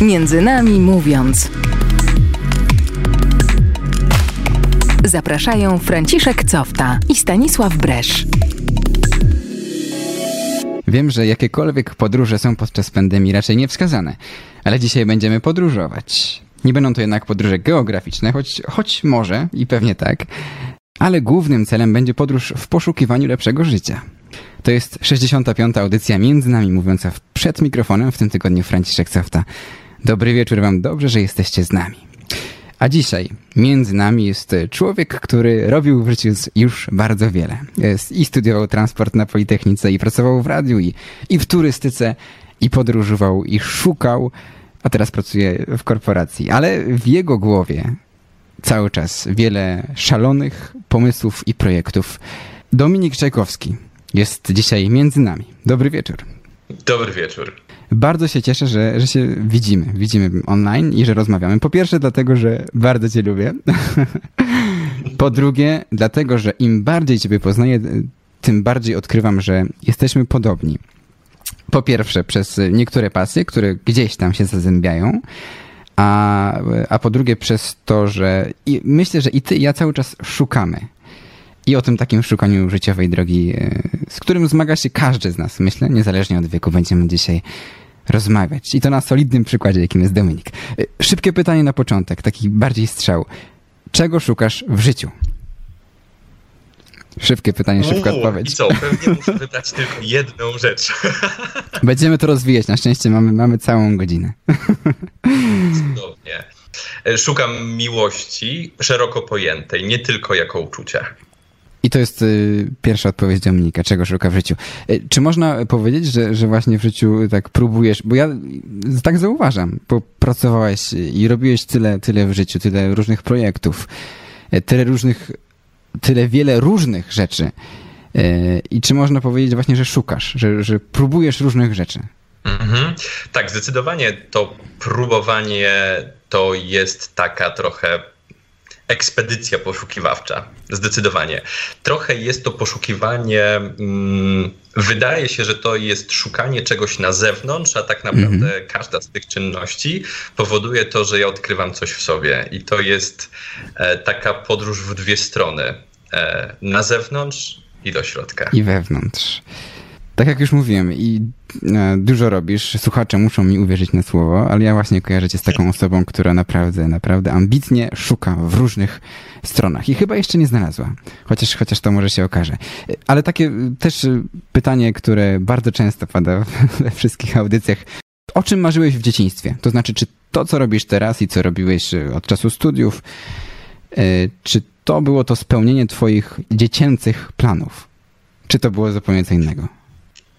Między nami mówiąc. Zapraszają Franciszek Cofta i Stanisław Bresz. Wiem, że jakiekolwiek podróże są podczas pandemii raczej niewskazane, ale dzisiaj będziemy podróżować. Nie będą to jednak podróże geograficzne, choć, choć może i pewnie tak, ale głównym celem będzie podróż w poszukiwaniu lepszego życia. To jest 65. audycja między nami mówiąca przed mikrofonem w tym tygodniu Franciszek Cofta. Dobry wieczór wam, dobrze, że jesteście z nami. A dzisiaj między nami jest człowiek, który robił w życiu już bardzo wiele. Jest i studiował transport na Politechnice, i pracował w radiu, i, i w turystyce, i podróżował, i szukał, a teraz pracuje w korporacji. Ale w jego głowie cały czas wiele szalonych pomysłów i projektów. Dominik Czajkowski jest dzisiaj między nami. Dobry wieczór. Dobry wieczór. Bardzo się cieszę, że, że się widzimy. Widzimy online i że rozmawiamy. Po pierwsze, dlatego, że bardzo Cię lubię. po drugie, dlatego, że im bardziej Ciebie poznaję, tym bardziej odkrywam, że jesteśmy podobni. Po pierwsze, przez niektóre pasje, które gdzieś tam się zazębiają, a, a po drugie, przez to, że i myślę, że i Ty, i ja cały czas szukamy. I o tym takim szukaniu życiowej drogi, e, z którym zmaga się każdy z nas, myślę, niezależnie od wieku, będziemy dzisiaj rozmawiać. I to na solidnym przykładzie, jakim jest Dominik. E, szybkie pytanie na początek, taki bardziej strzał. Czego szukasz w życiu? Szybkie pytanie, szybka Uuu, odpowiedź. I co, pewnie muszę wybrać tylko jedną rzecz. Będziemy to rozwijać, na szczęście mamy, mamy całą godzinę. Cudownie. E, Szukam miłości szeroko pojętej, nie tylko jako uczucia. I to jest y, pierwsza odpowiedź Dominika, czego szuka w życiu. Y, czy można powiedzieć, że, że właśnie w życiu tak próbujesz, bo ja tak zauważam, bo pracowałeś i robiłeś tyle, tyle w życiu, tyle różnych projektów, y, tyle różnych, tyle wiele różnych rzeczy. Y, I czy można powiedzieć właśnie, że szukasz, że, że próbujesz różnych rzeczy? Mhm. Tak, zdecydowanie to próbowanie to jest taka trochę ekspedycja poszukiwawcza. Zdecydowanie. Trochę jest to poszukiwanie. Mm, wydaje się, że to jest szukanie czegoś na zewnątrz, a tak naprawdę każda z tych czynności powoduje to, że ja odkrywam coś w sobie. I to jest e, taka podróż w dwie strony. E, na zewnątrz i do środka. I wewnątrz. Tak jak już mówiłem, i e, dużo robisz, słuchacze muszą mi uwierzyć na słowo, ale ja właśnie kojarzę cię z taką osobą, która naprawdę, naprawdę ambitnie szuka w różnych stronach i chyba jeszcze nie znalazła, chociaż, chociaż to może się okaże. E, Ale takie e, też pytanie, które bardzo często pada we wszystkich audycjach. O czym marzyłeś w dzieciństwie? To znaczy, czy to, co robisz teraz i co robiłeś od czasu studiów, czy to było to spełnienie twoich dziecięcych planów? Czy to było zupełnie co innego?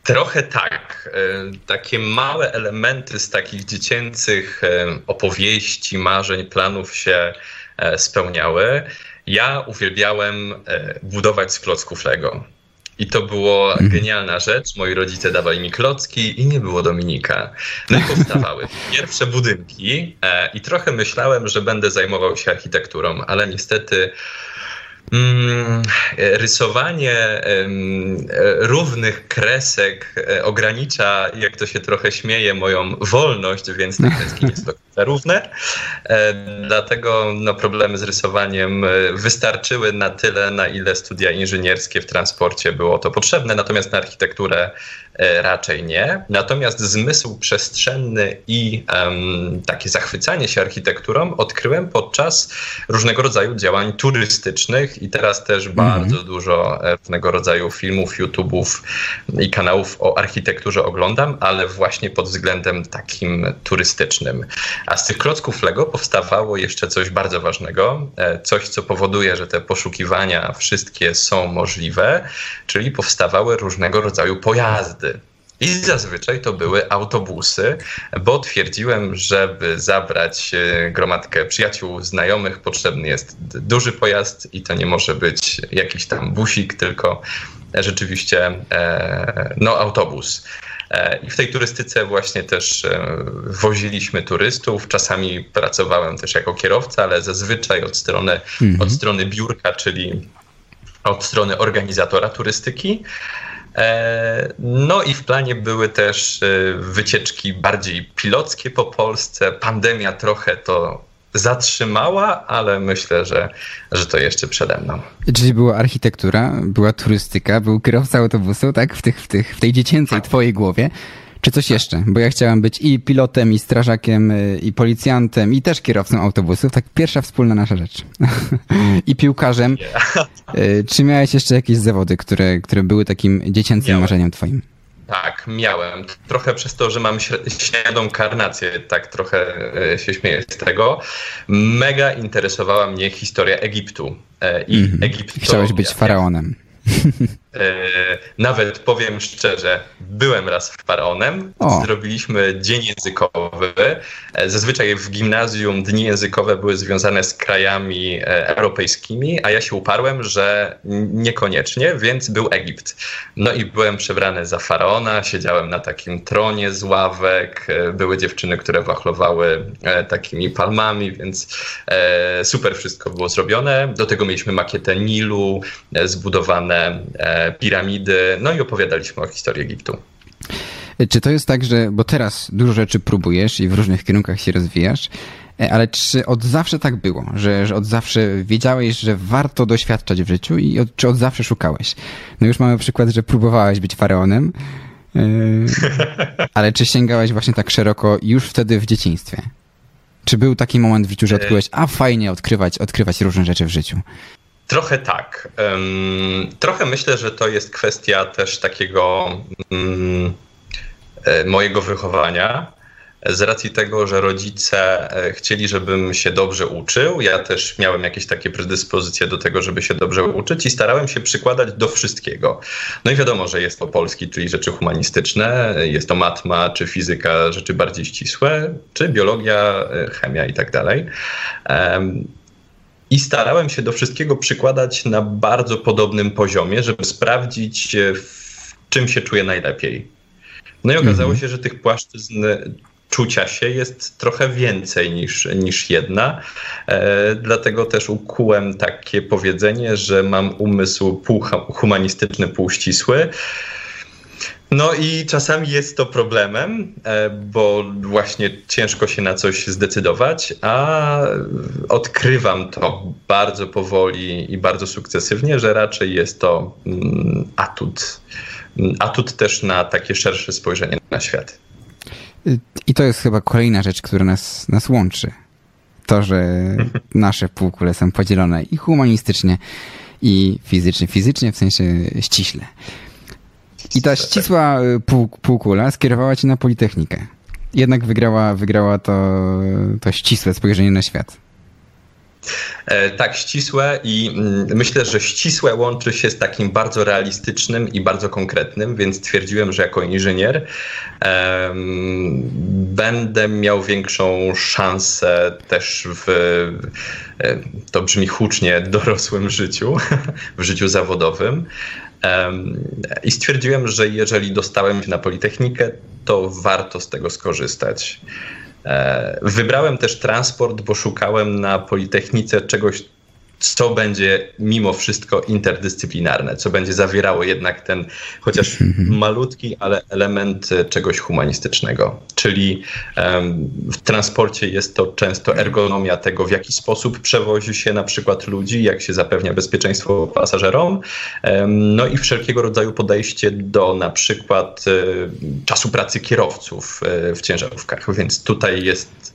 Trochę tak. E, Takie małe elementy z takich dziecięcych e, opowieści, marzeń, planów się e, spełniały. Ja uwielbiałem budować z klocków Lego. I to była genialna rzecz. Moi rodzice dawali mi klocki i nie było Dominika. No i powstawały pierwsze budynki i trochę myślałem, że będę zajmował się architekturą, ale niestety rysowanie em, e, równych kresek e, ogranicza, jak to się trochę śmieje, moją wolność, więc te kreski nie są równe. E, Dlatego no, problemy z rysowaniem wystarczyły na tyle, na ile studia inżynierskie w transporcie było to potrzebne, natomiast na architekturę raczej nie. Natomiast zmysł przestrzenny i em, takie zachwycanie się architekturą odkryłem podczas różnego rodzaju działań turystycznych i teraz też bardzo dużo e, różnego rodzaju filmów, YouTube'ów i kanałów o architekturze oglądam, ale właśnie pod względem takim turystycznym. A z tych klocków Lego powstawało jeszcze coś bardzo ważnego, e, coś co powoduje, że te poszukiwania wszystkie są możliwe, czyli powstawały różnego rodzaju pojazdy. I zazwyczaj to były autobusy, bo twierdziłem, żeby zabrać e, gromadkę przyjaciół, znajomych, potrzebny jest duży pojazd i to nie może być jakiś tam busik, tylko rzeczywiście e, no, autobus. E, I w tej turystyce właśnie też woziliśmy turystów. Czasami pracowałem też jako kierowca, ale zazwyczaj od strony, od strony biurka, czyli od strony organizatora turystyki. No i w planie były też wycieczki bardziej pilockie po Polsce. Pandemia trochę to zatrzymała, ale myślę, że, że to jeszcze przede mną. Czyli była architektura, była turystyka, był kierowca autobusu, tak? W, tych, w, tych, w tej dziecięcej tak. twojej głowie. Czy coś jeszcze? Bo ja chciałam być i pilotem, i strażakiem, y, i policjantem, i też kierowcą autobusów. Tak pierwsza wspólna nasza rzecz. I piłkarzem. Y, czy miałeś jeszcze jakieś zawody, które, które były takim dziecięcym Miałem. marzeniem twoim? Tak, miałem. Trochę przez to, że mam średnią karnację, tak trochę e, się śmieję z tego. Mega interesowała mnie historia Egiptu. E, I mm -hmm. Chciałeś być faraonem. E, nawet powiem szczerze, byłem raz faraonem. O. Zrobiliśmy dzień językowy. E, zazwyczaj w gimnazjum dni językowe były związane z krajami e, europejskimi, a ja się uparłem, że niekoniecznie, więc był Egipt. No i byłem przebrany za faraona, siedziałem na takim tronie z ławek. Były dziewczyny, które wachlowały takimi palmami, więc super wszystko było zrobione. Do tego mieliśmy makietę Nilu, zbudowane piramidy, no i opowiadaliśmy o historii Egiptu. Czy to jest tak, że, bo teraz dużo rzeczy próbujesz i w różnych kierunkach się rozwijasz, e, ale czy od zawsze tak było, że, że od zawsze wiedziałeś, że warto doświadczać w życiu i od, czy od zawsze szukałeś? No już mamy przykład, że próbowałeś być faraonem, e, ale czy sięgałeś właśnie tak szeroko już wtedy w dzieciństwie? Czy był taki moment w życiu, że e, odkryłeś, a fajnie odkrywać, odkrywać różne rzeczy w życiu? Trochę tak. Trochę myślę, że to jest kwestia też takiego mm, e, mojego wychowania. Z racji tego, że rodzice e, chcieli, żebym się dobrze uczył, ja też miałem jakieś takie predyspozycje do tego, żeby się dobrze uczyć i starałem się przykładać do wszystkiego. No i wiadomo, że jest to polski, czyli rzeczy humanistyczne, jest to matma czy fizyka, rzeczy bardziej ścisłe, czy biologia, e, chemia i tak dalej. I starałem się do wszystkiego przykładać na bardzo podobnym poziomie, żeby sprawdzić, e, w czym się czuję najlepiej. No i okazało mhm. się, że tych płaszczyzn czucia się jest trochę więcej niż, niż jedna. E, dlatego też ukułem takie powiedzenie, że mam umysł pół humanistyczny, pół ścisły. No i czasami jest to problemem, e, bo właśnie ciężko się na coś zdecydować, a odkrywam to bardzo powoli i bardzo sukcesywnie, że raczej jest to mm, atut. Atut też na takie szersze spojrzenie na świat. I to jest chyba kolejna rzecz, która nas, nas łączy. To, że nasze półkule są podzielone i humanistycznie, i fizycznie. Fizycznie w sensie ściśle. I ta ścisła y, pół, półkula skierowała cię na Politechnikę. Jednak wygrała, wygrała to, to ścisłe spojrzenie na świat. E, tak, ścisłe i mm, myślę, że ścisłe łączy się z takim bardzo realistycznym i bardzo konkretnym, więc stwierdziłem, że jako inżynier um, będę miał większą szansę też w, e, to brzmi hucznie, dorosłym życiu, w życiu zawodowym. I stwierdziłem, że jeżeli dostałem się na Politechnikę, to warto z tego skorzystać. E, wybrałem też transport, bo szukałem na Politechnice czegoś, co będzie mimo wszystko interdyscyplinarne, co będzie zawierało jednak ten chociaż mhm. malutki, ale element e, czegoś humanistycznego. Czyli um, w transporcie jest to często ergonomia tego, w jaki sposób przewozi się na przykład ludzi, jak się zapewnia bezpieczeństwo pasażerom, um, no i wszelkiego rodzaju podejście do na przykład um, czasu pracy kierowców w ciężarówkach. Więc tutaj jest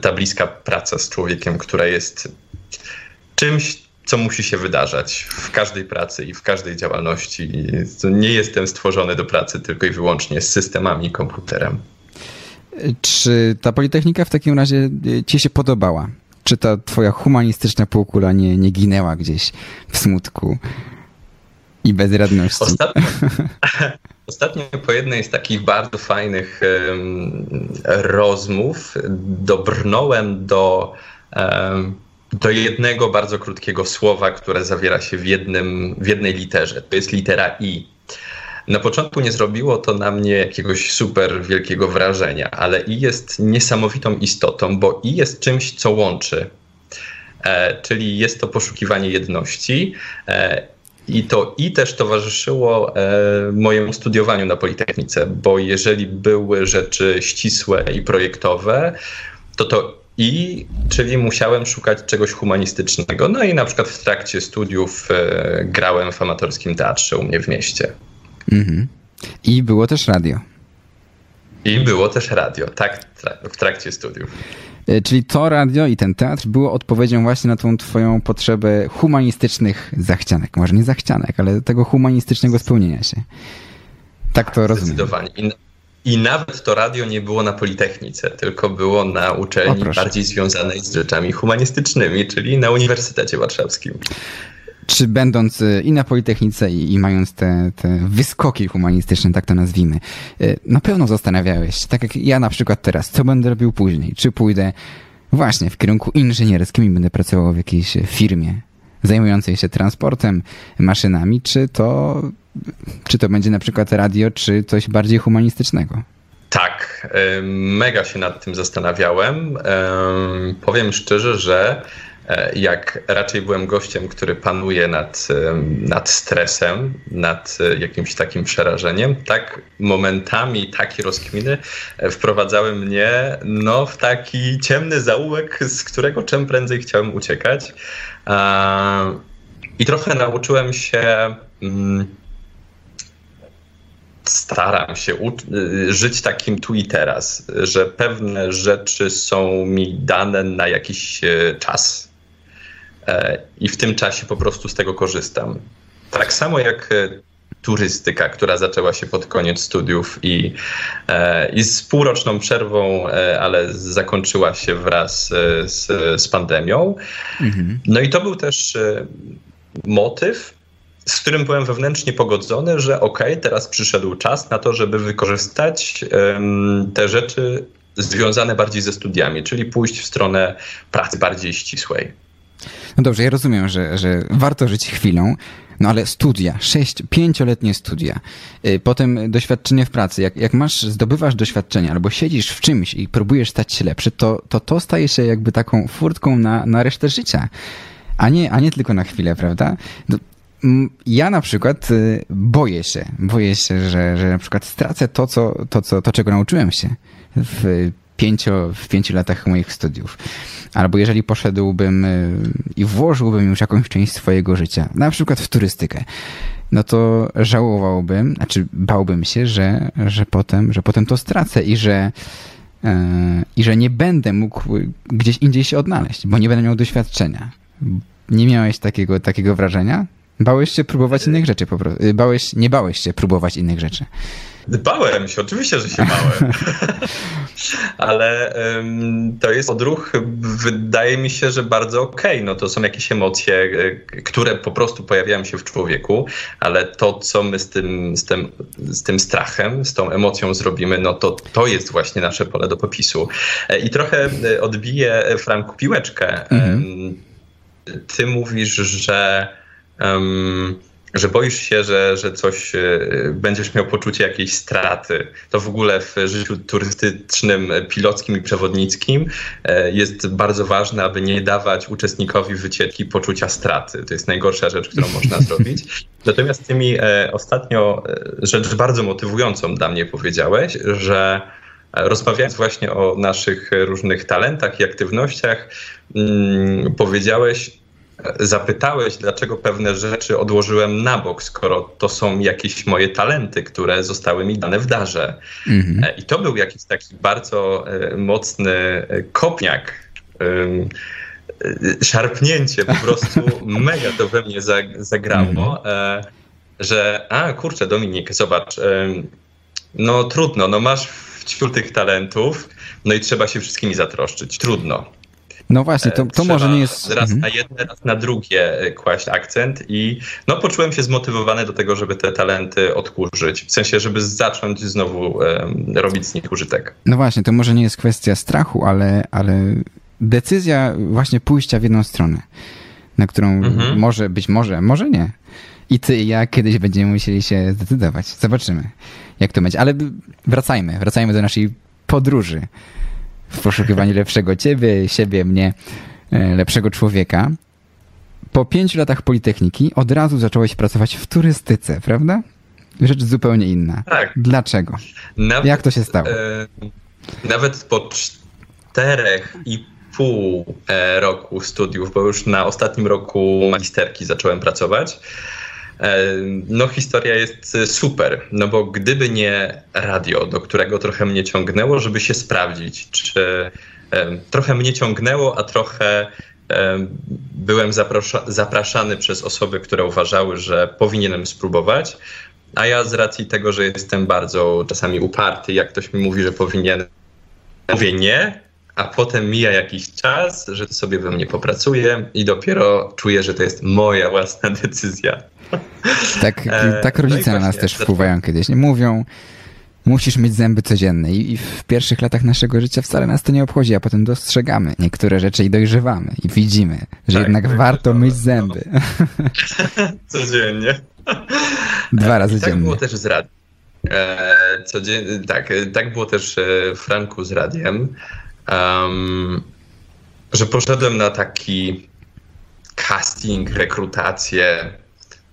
ta bliska praca z człowiekiem, która jest czymś, co musi się wydarzać w każdej pracy i w każdej działalności. Nie jestem stworzony do pracy tylko i wyłącznie z systemami i komputerem. Czy ta Politechnika w takim razie e, ci się podobała? Czy ta twoja humanistyczna półkula nie, nie ginęła gdzieś w smutku i bezradności? Ostatnio, ostatnio po jednej z takich bardzo fajnych um, rozmów dobrnąłem do um, do jednego bardzo krótkiego słowa, które zawiera się w, jednym, w jednej literze. To jest litera I. Na początku nie zrobiło to na mnie jakiegoś super wielkiego wrażenia, ale I jest niesamowitą istotą, bo I jest czymś, co łączy. E, czyli jest to poszukiwanie jedności. E, I to i też towarzyszyło e, mojemu studiowaniu na Politechnice, bo jeżeli były rzeczy ścisłe i projektowe, to to i, czyli musiałem szukać czegoś humanistycznego. No i na przykład w trakcie studiów e, grałem w amatorskim teatrze u mnie w mieście. Mhm. I było też radio. I było też radio, tak, w trakcie studiów. E, czyli to radio i ten teatr było odpowiedzią właśnie na tą twoją potrzebę humanistycznych zachcianek. Może nie zachcianek, ale tego humanistycznego spełnienia się. Tak to rozumiem. Zdecydowanie. I, nawet to radio nie było na Politechnice, tylko było na uczelni bardziej związanej z rzeczami humanistycznymi, czyli na Uniwersytecie Warszawskim czy będąc y, i na Politechnice i, i, mając te, te wyskoki humanistyczne, tak to nazwijmy, y, na pewno zastanawiałeś, tak jak ja na przykład teraz, co będę robił później? Czy pójdę właśnie w kierunku inżynierskim i będę pracował w jakiejś firmie zajmującej się transportem, maszynami, czy to, czy to będzie na przykład radio, czy coś bardziej humanistycznego? Tak, mega się nad tym zastanawiałem. Powiem szczerze, że jak raczej byłem gościem, który panuje nad, nad stresem, nad e, jakimś takim przerażeniem, tak momentami takie rozkminy e, wprowadzały mnie no, w taki ciemny zaułek, z którego czym prędzej chciałem uciekać. I trochę nauczyłem się. Mm, staram się żyć takim tu i teraz, że pewne rzeczy są mi dane na jakiś czas E, i w tym czasie po prostu z tego korzystam. Tak samo jak e, turystyka, która zaczęła się pod koniec studiów i, e, i z półroczną przerwą, ale zakończyła się wraz z, z pandemią. Mhm. No i to był też motyw, z którym byłem wewnętrznie pogodzony, że okej, okay, teraz przyszedł czas na to, żeby wykorzystać um, te rzeczy związane bardziej ze studiami, czyli pójść w stronę pracy bardziej ścisłej. No dobrze, ja rozumiem, że, że warto żyć chwilą, no ale studia, sześć, pięcioletnie studia, y, potem doświadczenie w pracy. Jak, jak masz, zdobywasz doświadczenie albo siedzisz w czymś i próbujesz stać się lepszy, to to, to staje się jakby taką furtką na, na resztę życia, a nie, a nie tylko na chwilę, prawda? No, ja na przykład y, boję się, boję się, że, że na przykład stracę to, co, to, co, to czego nauczyłem się w pięcio, w pięciu latach moich studiów. Albo jeżeli poszedłbym y, i włożyłbym już jakąś część swojego życia, na przykład w turystykę, no to żałowałbym, znaczy bałbym się, że, że, potem, że potem to stracę i że, yy, i że nie będę mógł gdzieś indziej się odnaleźć, bo nie będę miał doświadczenia. Nie miałeś takiego, takiego wrażenia? Bałeś się próbować innych rzeczy po prostu. Y, bałeś, nie bałeś się próbować innych rzeczy. Bałem się, oczywiście, że się bałem. Ale to jest odruch, wydaje mi się, że bardzo okej. Okay. No to są jakieś emocje, e, które po prostu pojawiają się w człowieku, ale to, co my z tym, z tym, z tym strachem, z tą emocją zrobimy, no to to jest właśnie nasze pole do popisu. E, I trochę e, odbiję Franku piłeczkę. Mhm. Ty mówisz, że um, że boisz się, że, że coś e, będziesz miał poczucie jakiejś straty. To w ogóle w życiu turystycznym, pilockim i przewodnickim e, jest bardzo ważne, aby nie dawać uczestnikowi wycieczki poczucia straty. To jest najgorsza rzecz, którą można zrobić. Natomiast ty mi e, ostatnio rzecz bardzo motywującą dla mnie powiedziałeś, że rozmawiając właśnie o naszych różnych talentach i aktywnościach, mm, powiedziałeś, zapytałeś, dlaczego pewne rzeczy odłożyłem na bok, skoro to są jakieś moje talenty, które zostały mi dane w darze. Mhm. E, I to był jakiś taki bardzo e, mocny e, kopniak, szarpnięcie po prostu, mega to we mnie zagrało, mhm. że a kurczę Dominik, zobacz, no trudno, no masz wśród tych talentów, no i trzeba się wszystkimi zatroszczyć, trudno. No właśnie, to, to może nie jest... Raz mhm. na jedne, raz na drugie e, kłaść akcent i no poczułem się zmotywowany do tego, żeby te talenty odkurzyć. W sensie, żeby zacząć znowu um, robić z nich użytek. No właśnie, to może nie jest kwestia strachu, ale, ale decyzja właśnie pójścia w jedną stronę, na którą mhm. może, być może, może nie. I ty i ja kiedyś będziemy musieli się zdecydować. Zobaczymy, jak to będzie. Ale wracajmy, wracajmy do naszej podróży w poszukiwaniu lepszego ciebie, siebie, mnie, e, lepszego człowieka. po pięciu latach Politechniki od razu zacząłeś pracować w turystyce, prawda? Rzecz zupełnie inna. Tak. Dlaczego? Nawet, Jak to się stało? E, nawet po czterech i pół e, roku studiów, bo już na ostatnim roku magisterki zacząłem pracować. E, no, historia jest super, no bo gdyby nie radio, do którego trochę mnie ciągnęło, żeby się sprawdzić, czy e, trochę mnie ciągnęło, a trochę byłem zapraszany przez osoby, które uważały, że powinienem spróbować. A ja z racji tego, że jestem bardzo czasami uparty, jak ktoś mi mówi, że powinien, mówię nie, a potem mija jakiś czas, że to sobie we mnie popracuje i dopiero czuję, że to jest moja własna decyzja. Tak, e, tak no rodzice no na nas też wpływają kiedyś. Nie mówią, musisz mieć zęby codzienne I, w pierwszych latach naszego życia wcale nas to nie obchodzi, a potem dostrzegamy niektóre rzeczy i dojrzewamy i widzimy, że tak, jednak tak, warto to, myć zęby. Codziennie. Dwa razy I tak dziennie. było też z radiem. E, codzien... tak, tak było też w Franku z radiem um, że poszedłem na taki casting, rekrutację,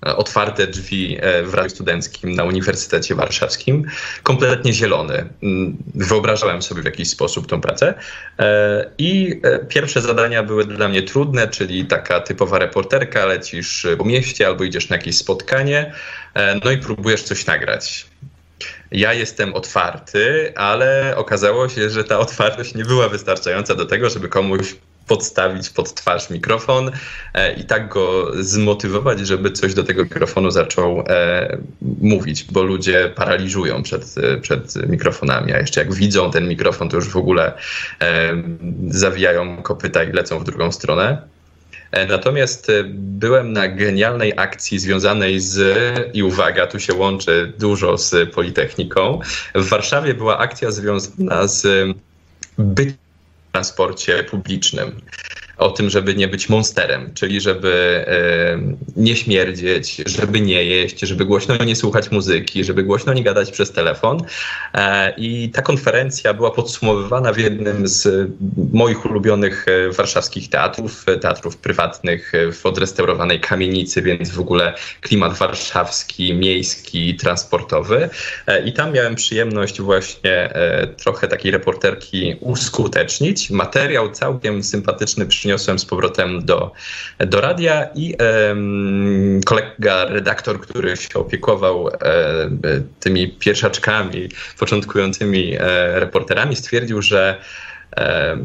e, otwarte drzwi e, w Radiu Studenckim na Uniwersytecie Warszawskim, kompletnie zielony. Mm, wyobrażałem sobie w jakiś sposób tą pracę. E, I pierwsze zadania były dla mnie trudne, czyli taka typowa reporterka, lecisz po mieście albo idziesz na jakieś spotkanie, no i próbujesz coś nagrać ja jestem otwarty, ale okazało się, że ta otwartość nie była wystarczająca do tego, żeby komuś podstawić pod twarz mikrofon e, i tak go zmotywować, żeby coś do tego mikrofonu zaczął e, mówić, bo ludzie paraliżują przed, przed mikrofonami, a jeszcze jak widzą ten mikrofon, to już w ogóle e, zawijają kopyta i lecą w drugą stronę. E, natomiast e, byłem na genialnej akcji związanej z, i uwaga, tu się łączy dużo z Politechniką. W Warszawie była akcja związana z byciem w transporcie publicznym o tym, żeby nie być monsterem, czyli żeby e, nie śmierdzieć, żeby nie jeść, żeby głośno nie słuchać muzyki, żeby głośno nie gadać przez telefon. E, I ta konferencja była podsumowywana w jednym z moich ulubionych e, warszawskich teatrów, teatrów prywatnych w odrestaurowanej kamienicy, więc w ogóle klimat warszawski, miejski, transportowy. I tam miałem przyjemność właśnie trochę takiej reporterki uskutecznić. Materiał całkiem sympatyczny przyniósł przyniosłem z powrotem do, do radia i um, kolega, redaktor, który się opiekował e, tymi pierwszaczkami, początkującymi e, reporterami, stwierdził, że e,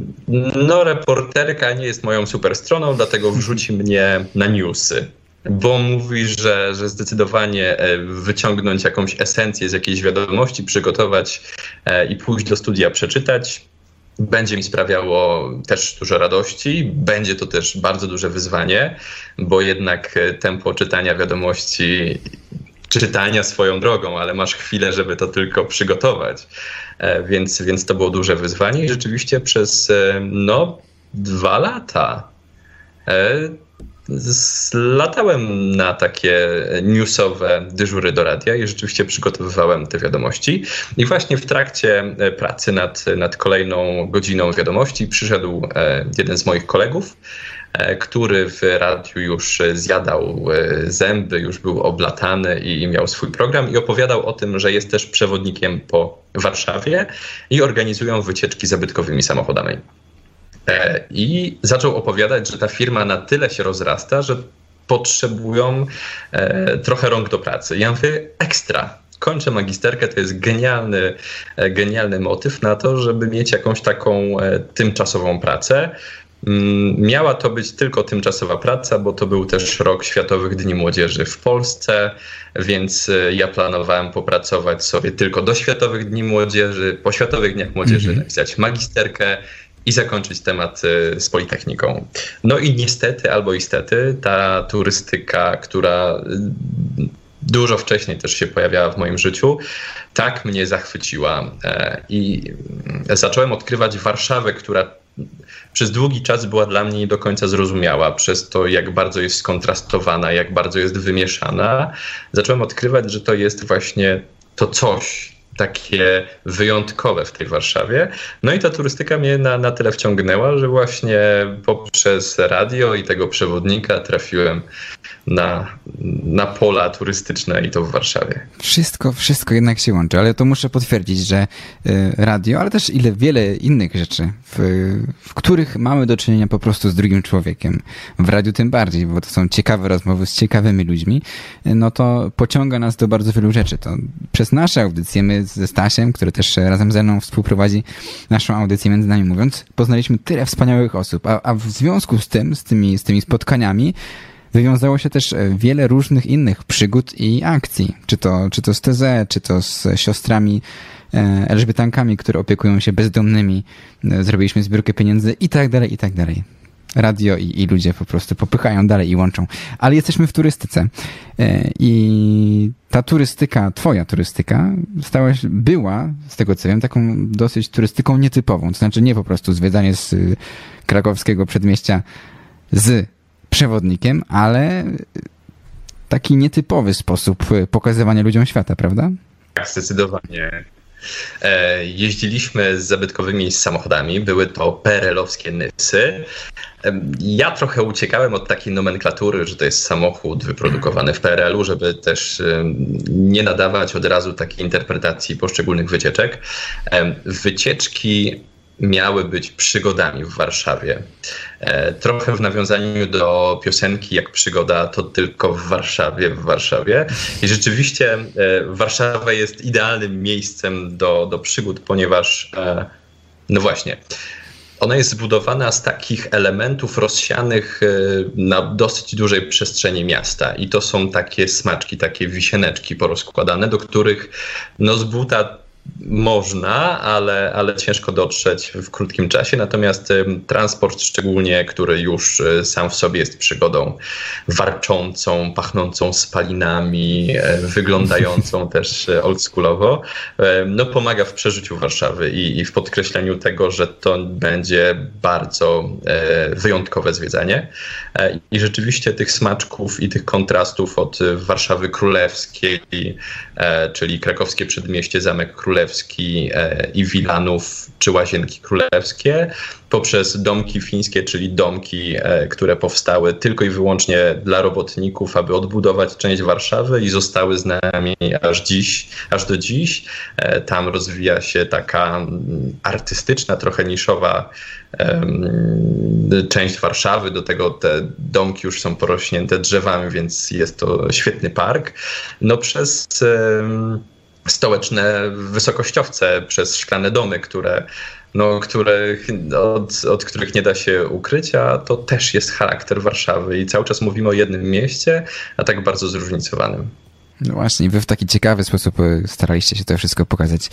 no, reporterka nie jest moją super stroną, dlatego wrzuci mnie na newsy. Bo mówi, że, że zdecydowanie wyciągnąć jakąś esencję z jakiejś wiadomości, przygotować i pójść do studia przeczytać, będzie mi sprawiało też dużo radości. Będzie to też bardzo duże wyzwanie, bo jednak e, tempo czytania wiadomości, czytania swoją drogą, ale masz chwilę, żeby to tylko przygotować. E, więc, więc to było duże wyzwanie i rzeczywiście przez e, no, dwa lata latałem na takie newsowe dyżury do radia i rzeczywiście przygotowywałem te wiadomości. I właśnie w trakcie e, pracy nad, nad kolejną godziną wiadomości przyszedł e, jeden z moich kolegów, e, który w radiu już zjadał zęby, już był oblatany i miał swój program i opowiadał o tym, że jest też przewodnikiem po Warszawie i organizują wycieczki zabytkowymi samochodami. E, I zaczął opowiadać, że ta firma na tyle się rozrasta, że potrzebują e, trochę rąk do pracy. Ja mówię, ekstra. Kończę magisterkę, to jest genialny, e, genialny motyw na to, żeby mieć jakąś taką tymczasową pracę. Mm, miała to być tylko tymczasowa praca, bo to był też rok Światowych Dni Młodzieży w Polsce, więc ja planowałem popracować sobie tylko do Światowych Dni Młodzieży, po Światowych Dniach Młodzieży mm -hmm. napisać magisterkę i zakończyć temat y, z Politechniką. No i niestety albo istety ta turystyka, która y, dużo wcześniej też się pojawiała w moim życiu, tak mnie zachwyciła e, i zacząłem odkrywać Warszawę, która przez długi czas była dla mnie nie do końca zrozumiała, przez to, jak bardzo jest skontrastowana, jak bardzo jest wymieszana. Zacząłem odkrywać, że to jest właśnie to coś, takie wyjątkowe w tej Warszawie. No i ta turystyka mnie na, na tyle wciągnęła, że właśnie poprzez radio i tego przewodnika trafiłem na, na pola turystyczne i to w Warszawie. Wszystko, wszystko jednak się łączy, ale to muszę potwierdzić, że y, radio, ale też ile wiele innych rzeczy, w, w których mamy do czynienia po prostu z drugim człowiekiem. W radiu tym bardziej, bo to są ciekawe rozmowy z ciekawymi ludźmi, no to pociąga nas do bardzo wielu rzeczy. To przez nasze audycje, my ze Stasiem, który też razem ze mną współprowadzi naszą audycję między nami mówiąc, poznaliśmy tyle wspaniałych osób, a, a w związku z tym, z tymi, z tymi spotkaniami, wywiązało się też e, wiele różnych innych przygód i akcji. Czy to, czy to z TZ, czy to z siostrami e, Elżbietankami, które opiekują się bezdomnymi. E, zrobiliśmy zbiórkę pieniędzy i tak dalej, i tak dalej. Radio i, i ludzie po prostu popychają dalej i łączą. Ale jesteśmy w turystyce. I ta turystyka, twoja turystyka, stała się, była, z tego co wiem, taką dosyć turystyką nietypową. To znaczy nie po prostu zwiedzanie z krakowskiego przedmieścia z przewodnikiem, ale taki nietypowy sposób pokazywania ludziom świata, prawda? Tak, zdecydowanie. E, jeździliśmy z zabytkowymi samochodami, były to perelowskie Nysy. Ja trochę uciekałem od takiej nomenklatury, że to jest samochód wyprodukowany w PRL-u, żeby też nie nadawać od razu takiej interpretacji poszczególnych wycieczek. Wycieczki miały być przygodami w Warszawie. E, trochę w nawiązaniu do piosenki Jak przygoda to tylko w Warszawie, w Warszawie. I rzeczywiście e, Warszawa jest idealnym miejscem do, do przygód, ponieważ e, no właśnie, ona jest zbudowana z takich elementów rozsianych na dosyć dużej przestrzeni miasta. I to są takie smaczki, takie wisieneczki porozkładane, do których no z buta można, ale, ale ciężko dotrzeć w krótkim czasie. Natomiast transport, szczególnie, który już e, sam w sobie jest przygodą warczącą, pachnącą spalinami, e, wyglądającą też e, oldschoolowo, no pomaga w przeżyciu Warszawy i, i w podkreśleniu tego, że to będzie bardzo wyjątkowe zwiedzanie. I rzeczywiście tych smaczków i tych kontrastów od Warszawy Królewskiej, czyli krakowskie przedmieście, Zamek Królewski, e, i Wilanów czy Łazienki Królewskie, poprzez domki fińskie, czyli domki, e, które powstały tylko i wyłącznie dla robotników, aby odbudować część Warszawy i zostały z nami aż dziś, aż do dziś. E, tam rozwija się taka mm, artystyczna, trochę niszowa część Warszawy. Do tego te domki już są porośnięte drzewami, więc jest to świetny park. No przez stołeczne wysokościowce, przez szklane domy, które, no, które, od, od których nie da się ukryć, a to też jest charakter Warszawy i cały czas mówimy o jednym mieście, a tak bardzo zróżnicowanym. No właśnie, wy w taki ciekawy sposób e, staraliście się to wszystko pokazać.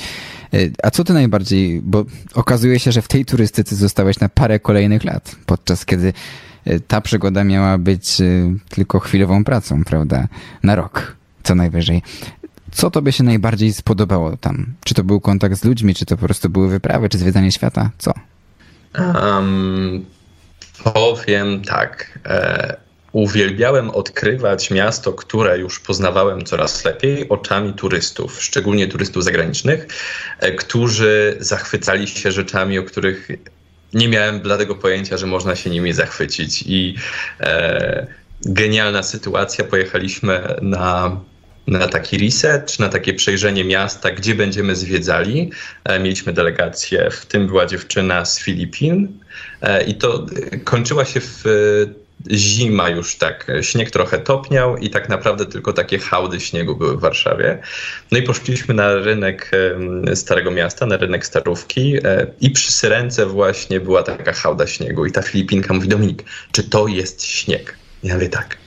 E, a co ty najbardziej, bo okazuje się, że w tej turystyce zostałeś na parę kolejnych lat, podczas kiedy e, ta przygoda miała być tylko chwilową pracą, prawda? Na rok, co najwyżej. Co tobie się najbardziej spodobało tam? Czy to był kontakt z ludźmi, czy to po prostu były wyprawy, czy zwiedzanie świata? Co? Um, powiem tak. E, uwielbiałem odkrywać miasto, które już poznawałem coraz lepiej oczami turystów, szczególnie turystów zagranicznych, e, którzy zachwycali się rzeczami, o których nie miałem bladego pojęcia, że można się nimi zachwycić. I e, genialna sytuacja. Pojechaliśmy na na taki reset, na takie przejrzenie miasta, gdzie będziemy zwiedzali. E, mieliśmy delegację, w tym była dziewczyna z Filipin e, i to kończyła się w zima już tak, śnieg trochę topniał i tak naprawdę tylko takie hałdy śniegu były w Warszawie. No i poszliśmy na rynek Starego Miasta, na rynek Starówki i przy Syrence właśnie była taka hałda śniegu i ta Filipinka mówi, Dominik, czy to jest śnieg? Ja mówię tak,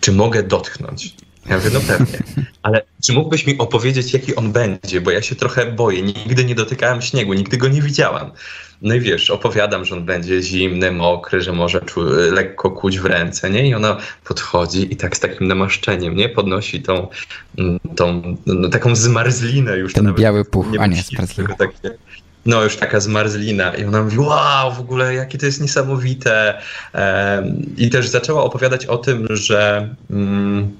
czy mogę dotknąć? Ja mówię, no pewnie. Ale czy mógłbyś mi opowiedzieć, jaki on będzie? Bo ja się trochę boję. Nigdy nie dotykałem śniegu, nigdy go nie widziałam. No i wiesz, opowiadam, że on będzie zimny, mokry, że może lekko kuć w ręce, nie? I ona podchodzi i tak z takim namaszczeniem, nie? Podnosi tą, mm, tą no, taką zmarzlinę już. Ten biały puch, nie a nie, zmarzlina. no już taka zmarzlina i ona mówi, wow, w ogóle jakie to jest niesamowite. I też zaczęła opowiadać o tym, że... Mm,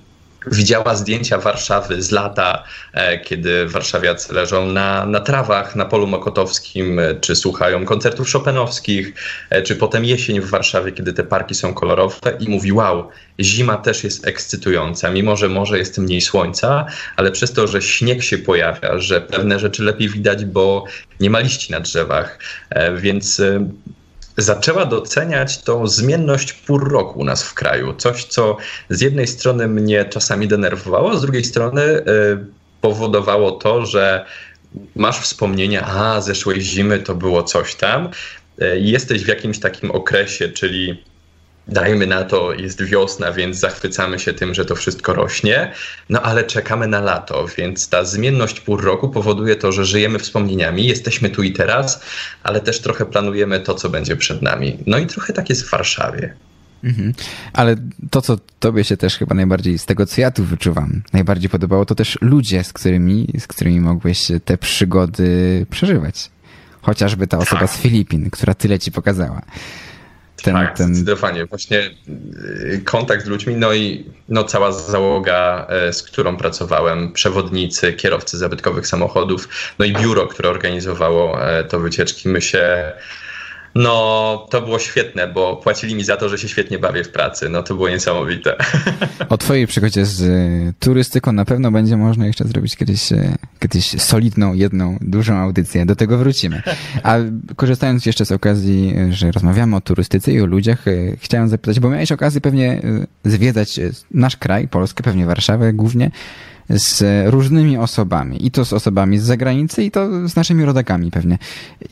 widziała zdjęcia Warszawy z lata, e, kiedy warszawiacy leżą na, na trawach na polu mokotowskim, e, czy słuchają koncertów szopenowskich, e, czy potem jesień w Warszawie, kiedy te parki są kolorowe i mówi wow, zima też jest ekscytująca, mimo że może jest mniej słońca, ale przez to, że śnieg się pojawia, że pewne rzeczy lepiej widać, bo nie ma liści na drzewach, więc zaczęła doceniać tą zmienność pór roku u nas w kraju. Coś, co z jednej strony mnie czasami denerwowało, z drugiej strony y, powodowało to, że masz wspomnienia, a zeszłej zimy to było coś tam. Y, jesteś w jakimś takim okresie, czyli dajmy na to, jest wiosna, więc zachwycamy się tym, że to wszystko rośnie, no ale czekamy na lato, więc ta zmienność pół roku powoduje to, że żyjemy wspomnieniami, jesteśmy tu i teraz, ale też trochę planujemy to, co będzie przed nami. No i trochę tak jest w Warszawie. Mhm. Ale to, co tobie się też chyba najbardziej, z tego co ja tu wyczuwam, najbardziej podobało, to też ludzie, z którymi, z którymi mogłeś te przygody przeżywać. Chociażby ta osoba tak. z Filipin, która tyle ci pokazała. Ten, tak, zdecydowanie. Właśnie y, kontakt z ludźmi, no i no, cała załoga, e, z którą pracowałem, przewodnicy, kierowcy zabytkowych samochodów, no i biuro, które organizowało e, to wycieczki. My się no, to było świetne, bo płacili mi za to, że się świetnie bawię w pracy. No, to było niesamowite. O twojej przygodzie z e, turystyką na pewno będzie można jeszcze zrobić kiedyś, e, kiedyś solidną, jedną, dużą audycję. Do tego wrócimy. A korzystając jeszcze z okazji, że rozmawiamy o turystyce i o ludziach, e, chciałem zapytać, bo miałeś okazję pewnie zwiedzać nasz kraj, Polskę, pewnie Warszawę głównie, z różnymi osobami. I to z osobami z zagranicy, i to z naszymi rodakami pewnie.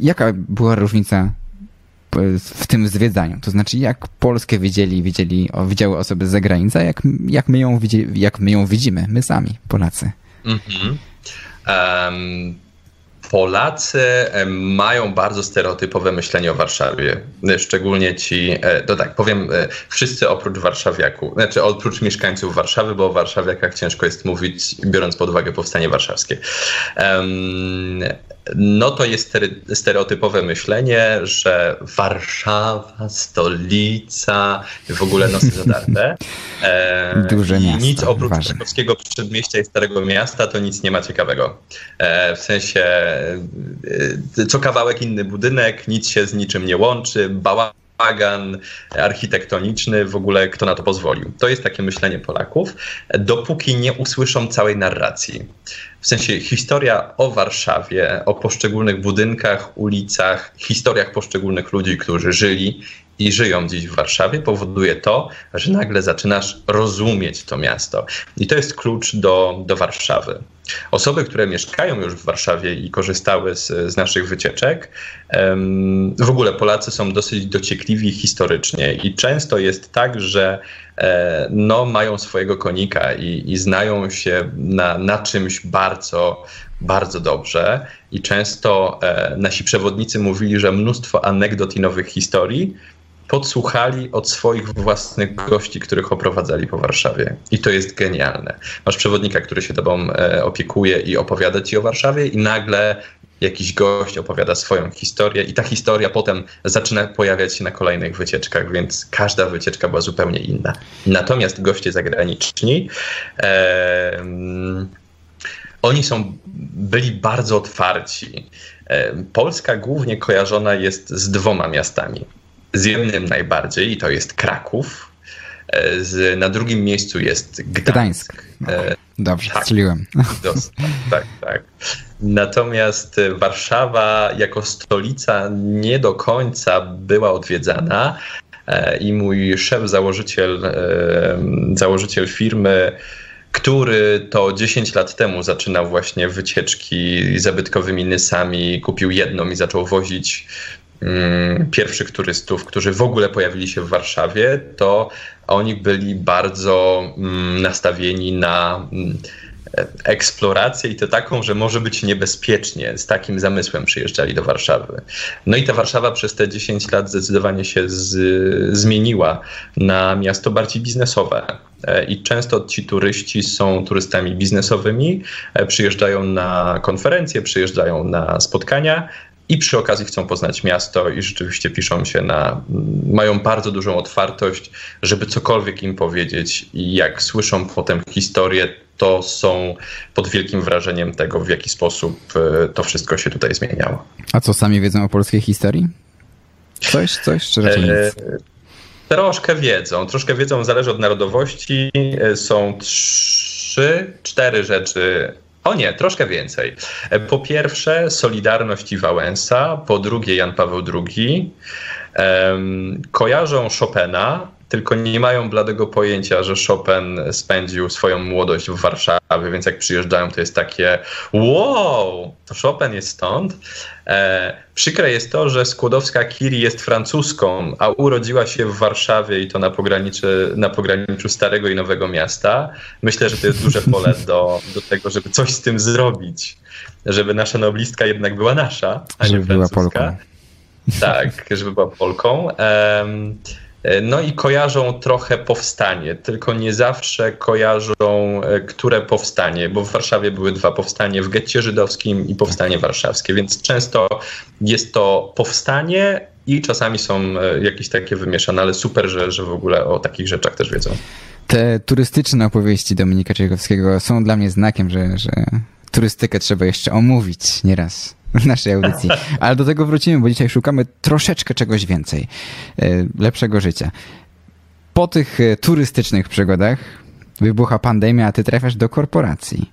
Jaka była różnica w tym zwiedzaniu. To znaczy, jak Polskę widzieli, widzieli, widziały osoby z zagranicy, jak, jak, my ją jak my ją widzimy, my sami, Polacy. Mhm. Um, Polacy mają bardzo stereotypowe myślenie o Warszawie. Szczególnie ci, e, to tak powiem, e, wszyscy oprócz warszawiaków, znaczy oprócz mieszkańców Warszawy, bo o warszawiakach ciężko jest mówić, biorąc pod uwagę powstanie warszawskie. No to jest stereotypowe myślenie, że Warszawa, stolica, w ogóle nosy zadarte. E, Duże miasto. Nic oprócz krakowskiego przedmieścia i Starego Miasta to nic nie ma ciekawego. E, w sensie e, co kawałek inny budynek, nic się z niczym nie łączy, bałagan architektoniczny, w ogóle kto na to pozwolił. To jest takie myślenie Polaków, dopóki nie usłyszą całej narracji. W sensie historia o Warszawie, o poszczególnych budynkach, ulicach, historiach poszczególnych ludzi, którzy żyli i żyją dziś w Warszawie, powoduje to, że nagle zaczynasz rozumieć to miasto. I to jest klucz do, do Warszawy. Osoby, które mieszkają już w Warszawie i korzystały z, z naszych wycieczek, w ogóle Polacy są dosyć dociekliwi historycznie i często jest tak, że e, no, mają swojego konika i, i znają się na, na czymś bardzo, bardzo dobrze. I często e, nasi przewodnicy mówili, że mnóstwo anegdot i nowych historii podsłuchali od swoich własnych gości, których oprowadzali po Warszawie. I to jest genialne. Masz przewodnika, który się tobą e, opiekuje i opowiada ci o Warszawie i nagle jakiś gość opowiada swoją historię i ta historia potem zaczyna pojawiać się na kolejnych wycieczkach, więc każda wycieczka była zupełnie inna. Natomiast goście zagraniczni e, oni są, byli bardzo otwarci. Polska głównie kojarzona jest z dwoma miastami z jednym najbardziej i to jest Kraków. E, z, na drugim miejscu jest Gdańsk. Gdańsk. No, dobrze, tak, strzeliłem. tak, tak. Natomiast Warszawa jako stolica nie do końca była odwiedzana e, i mój szef, założyciel, założyciel firmy, który to 10 lat temu zaczynał właśnie wycieczki zabytkowymi nysami, kupił jedną i zaczął wozić pierwszych turystów, którzy w ogóle pojawili się w Warszawie, to oni byli bardzo mm, nastawieni na mm, eksplorację i to taką, że może być niebezpiecznie. Z takim zamysłem przyjeżdżali do Warszawy. No i ta Warszawa przez te 10 lat zdecydowanie się z, zmieniła na miasto bardziej biznesowe. E, I często ci turyści są turystami biznesowymi, e, przyjeżdżają na konferencje, przyjeżdżają na spotkania, i przy okazji chcą poznać miasto i rzeczywiście piszą się na, mają bardzo dużą otwartość, żeby cokolwiek im powiedzieć i jak słyszą potem historię, to są pod wielkim wrażeniem tego, w jaki sposób e, to wszystko się tutaj zmieniało. A co sami wiedzą o polskiej historii? Coś, coś, czy raczej nic? Troszkę wiedzą, troszkę wiedzą, zależy od narodowości. Są trzy, cztery rzeczy o nie, troszkę więcej. Po pierwsze, Solidarność i Wałęsa, po drugie, Jan Paweł II. Kojarzą Chopina, tylko nie mają bladego pojęcia, że Chopin spędził swoją młodość w Warszawie, więc jak przyjeżdżają, to jest takie wow, to Chopin jest stąd. E, przykre jest to, że Skłodowska-Curie jest francuską, a urodziła się w Warszawie i to na, pograniczy, na pograniczu Starego i Nowego Miasta. Myślę, że to jest duże pole do, do tego, żeby coś z tym zrobić, żeby nasza noblistka jednak była nasza, a żeby nie francuska. Była Polką. Tak, żeby była Polką. No i kojarzą trochę powstanie, tylko nie zawsze kojarzą, e, które powstanie, bo w Warszawie były dwa powstanie w getcie żydowskim i powstanie warszawskie, więc często jest to powstanie i czasami są e, jakieś takie wymieszane, ale super, że, że w ogóle o takich rzeczach też wiedzą. Te turystyczne opowieści Dominika Czajkowskiego są dla mnie znakiem, że, że turystykę trzeba jeszcze omówić nieraz naszej audycji. Ale do tego wrócimy, bo dzisiaj szukamy troszeczkę czegoś więcej. E, lepszego życia. Po tych e, turystycznych przygodach wybucha pandemia, a ty trafiasz do korporacji.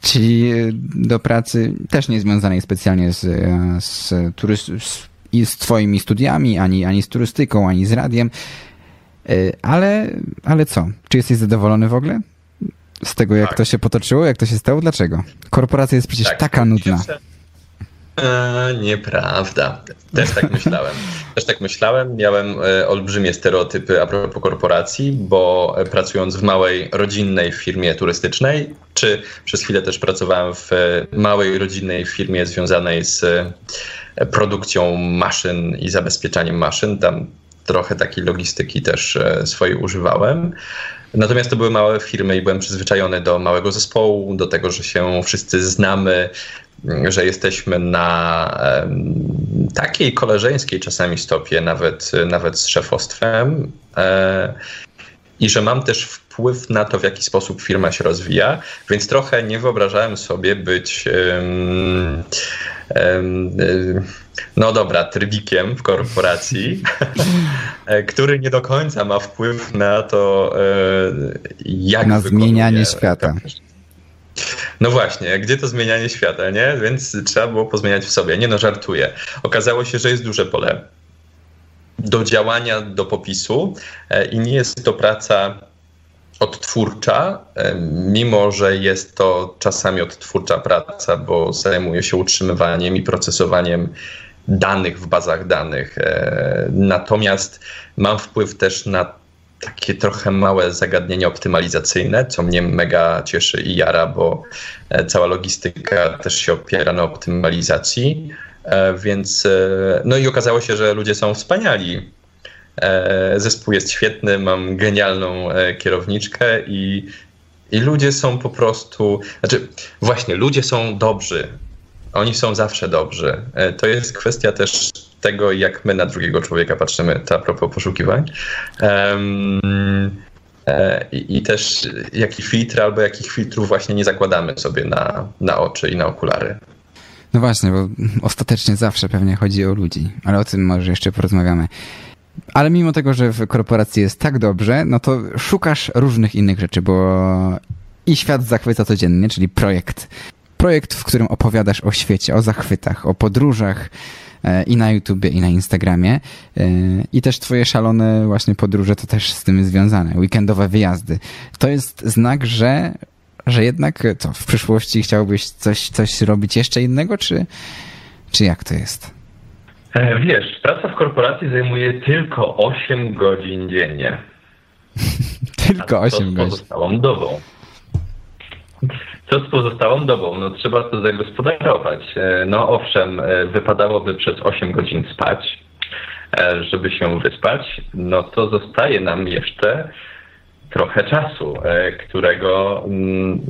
Czyli e, do pracy też nie związanej specjalnie z, z, z, z twoimi studiami, ani, ani z turystyką, ani z radiem. Ale, ale co? Czy jesteś zadowolony w ogóle? Z tego, jak tak. to się potoczyło, jak to się stało? Dlaczego? Korporacja jest przecież tak, taka nudna. Nieprawda. Też tak myślałem. Też tak myślałem. Miałem e, olbrzymie stereotypy a propos korporacji, bo e, pracując w małej rodzinnej firmie turystycznej, czy przez chwilę też pracowałem w e, małej rodzinnej firmie związanej z produkcją maszyn i zabezpieczaniem maszyn, tam trochę takiej logistyki też swojej używałem. Natomiast to były małe firmy i byłem przyzwyczajony do małego zespołu, do tego, że się wszyscy znamy, że jesteśmy na takiej koleżeńskiej czasami stopie, nawet, nawet z szefostwem. E, I że mam też wpływ na to, w jaki sposób firma się rozwija, więc trochę nie wyobrażałem sobie być. Um, um, no dobra, trybikiem w korporacji, który nie do końca ma wpływ na to, e, jak. Na zmienianie świata. No właśnie, gdzie to zmienianie świata, nie? Więc trzeba było pozmieniać w sobie. Nie no, żartuję. Okazało się, że jest duże pole do działania, do popisu e, i nie jest to praca odtwórcza, e, mimo że jest to czasami odtwórcza praca, bo zajmuje się utrzymywaniem i procesowaniem danych w bazach danych. E, natomiast mam wpływ też na takie trochę małe zagadnienie optymalizacyjne, co mnie mega cieszy i jara, bo e, cała logistyka też się opiera na optymalizacji. Więc no i okazało się, że ludzie są wspaniali. Zespół jest świetny, mam genialną kierowniczkę i i ludzie są po prostu, znaczy właśnie, ludzie są dobrzy. Oni są zawsze dobrzy. E, to jest kwestia też tego, jak my na drugiego człowieka patrzymy, to a propos poszukiwań. Um, i, też jaki filtr albo jakich filtrów właśnie nie zakładamy sobie na, na oczy i na okulary. No właśnie, bo ostatecznie zawsze pewnie chodzi o ludzi, ale o tym może jeszcze porozmawiamy. Ale mimo tego, że w korporacji jest tak dobrze, no to szukasz różnych innych rzeczy, bo i świat zachwyca codziennie, czyli projekt. Projekt, w którym opowiadasz o świecie, o zachwytach, o podróżach e, i na YouTubie, i na Instagramie. E, I też twoje szalone właśnie podróże to też z tym związane. Weekendowe wyjazdy. To jest znak, że, że jednak co, w przyszłości chciałbyś coś, coś robić jeszcze innego, czy, czy jak to jest? E, wiesz, praca w korporacji zajmuje tylko 8 godzin dziennie. tylko 8 godzin. Pozostałą dobą. Co z pozostałą dobą? No trzeba to zagospodarować. E, no owszem, e, wypadałoby przez 8 godzin spać, żeby się wyspać. No to zostaje nam jeszcze trochę czasu, którego, mm,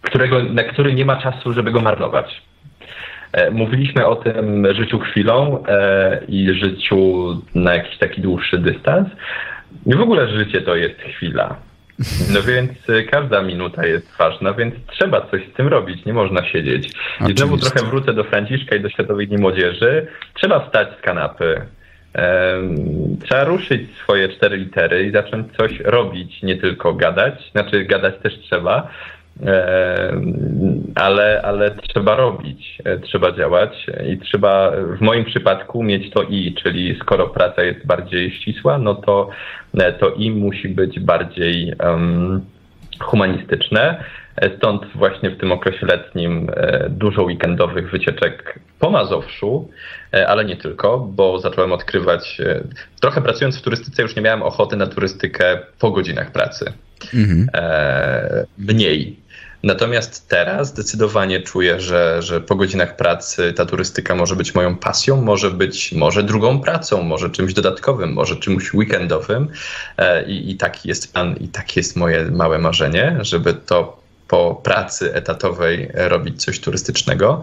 którego, na który nie ma czasu, żeby go marnować. Mówiliśmy o tym życiu chwilą i życiu na jakiś taki dłuższy dystans. I w ogóle życie to jest chwila. No więc każda minuta jest ważna, więc trzeba coś z tym robić, nie można siedzieć. I znowu trochę wrócę do Franciszka i do Światowej Dni Młodzieży. Trzeba wstać z kanapy. Trzeba ruszyć swoje cztery litery i zacząć coś robić, nie tylko gadać. Znaczy, gadać też trzeba, ale, ale trzeba robić, e, trzeba działać i trzeba w moim przypadku mieć to i, czyli skoro praca jest bardziej ścisła, no to, e, to i musi być bardziej um, humanistyczne. E, stąd właśnie w tym okresie letnim dużo weekendowych wycieczek po Mazowszu, ale nie tylko, bo zacząłem odkrywać, trochę pracując w turystyce już nie miałem ochoty na turystykę po godzinach pracy. Mhm. Mniej Natomiast teraz zdecydowanie czuję, że, że po godzinach pracy ta turystyka może być moją pasją, może być może drugą pracą, może czymś dodatkowym, może czymś weekendowym. E, I, i taki jest plan, i takie jest moje małe marzenie, żeby to po pracy etatowej robić coś turystycznego.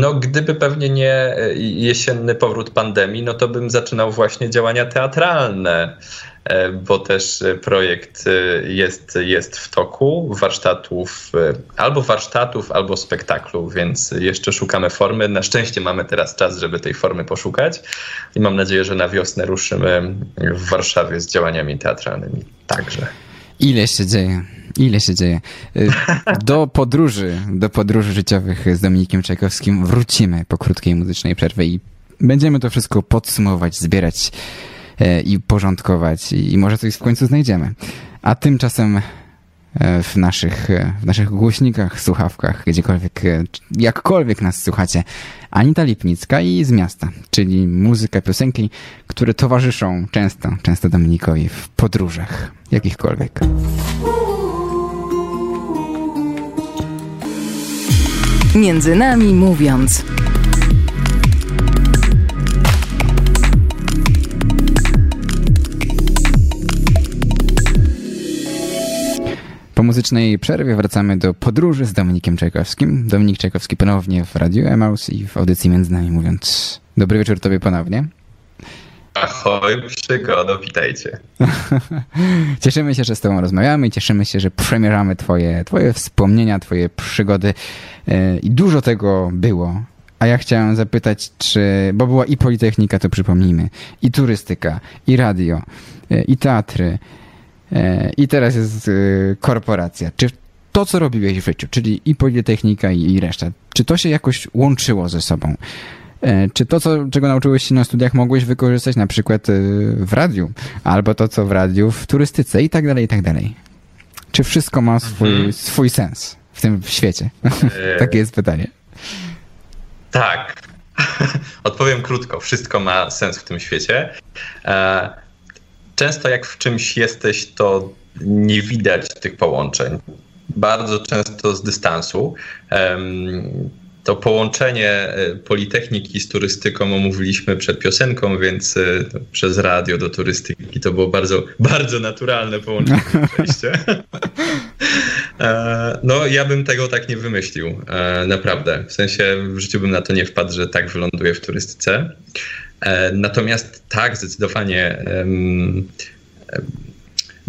No, gdyby pewnie nie jesienny powrót pandemii, no to bym zaczynał właśnie działania teatralne. E, bo też e, projekt e, jest, jest w toku warsztatów, albo warsztatów, albo spektaklu, więc jeszcze szukamy formy. Na szczęście mamy teraz czas, żeby tej formy poszukać i mam nadzieję, że na wiosnę ruszymy w Warszawie z działaniami teatralnymi także. Ile się dzieje? Ile się dzieje? Do podróży, do podróży życiowych z Dominikiem Czajkowskim wrócimy po krótkiej muzycznej przerwie i będziemy to wszystko podsumować, zbierać i porządkować i może coś w końcu znajdziemy. A tymczasem e, w naszych, e, w naszych głośnikach, słuchawkach, gdziekolwiek, jakkolwiek nas słuchacie, Anita Lipnicka i z miasta, czyli muzyka, piosenki, które towarzyszą często, często Dominikowi w podróżach, jakichkolwiek. Między nami mówiąc. Po muzycznej przerwie wracamy do podróży z Dominikiem Czajkowskim. Dominik Czajkowski ponownie w Radiu Emaus i w audycji między nami mówiąc dobry wieczór tobie ponownie. Ahoj, przygodo, witajcie. cieszymy się, że z tobą rozmawiamy i cieszymy się, że przemierzamy twoje, twoje wspomnienia, twoje przygody e, i dużo tego było. A ja chciałem zapytać, czy, bo była i Politechnika, to przypomnijmy, i turystyka, i radio, e, i teatry, I teraz jest e, korporacja. Czy to, co robiłeś w życiu, czyli i Politechnika, i, reszta, czy to się jakoś łączyło ze sobą? E, czy to, co, czego nauczyłeś się na studiach, mogłeś wykorzystać na przykład w radiu, albo to, co w radiu, w turystyce i tak dalej, i tak dalej? Czy wszystko ma swój, mhm. swój sens w tym świecie? Takie jest pytanie. Tak. Odpowiem krótko. Wszystko ma sens w tym świecie często jak w czymś jesteś, to nie widać tych połączeń. Bardzo często z dystansu. To połączenie e, Politechniki z turystyką omówiliśmy przed piosenką, więc e, przez radio do turystyki to było bardzo, bardzo naturalne połączenie. E, no, ja bym tego tak nie wymyślił, naprawdę. W sensie w życiu bym na to nie wpadł, że tak wyląduję w turystyce. E, natomiast tak, zdecydowanie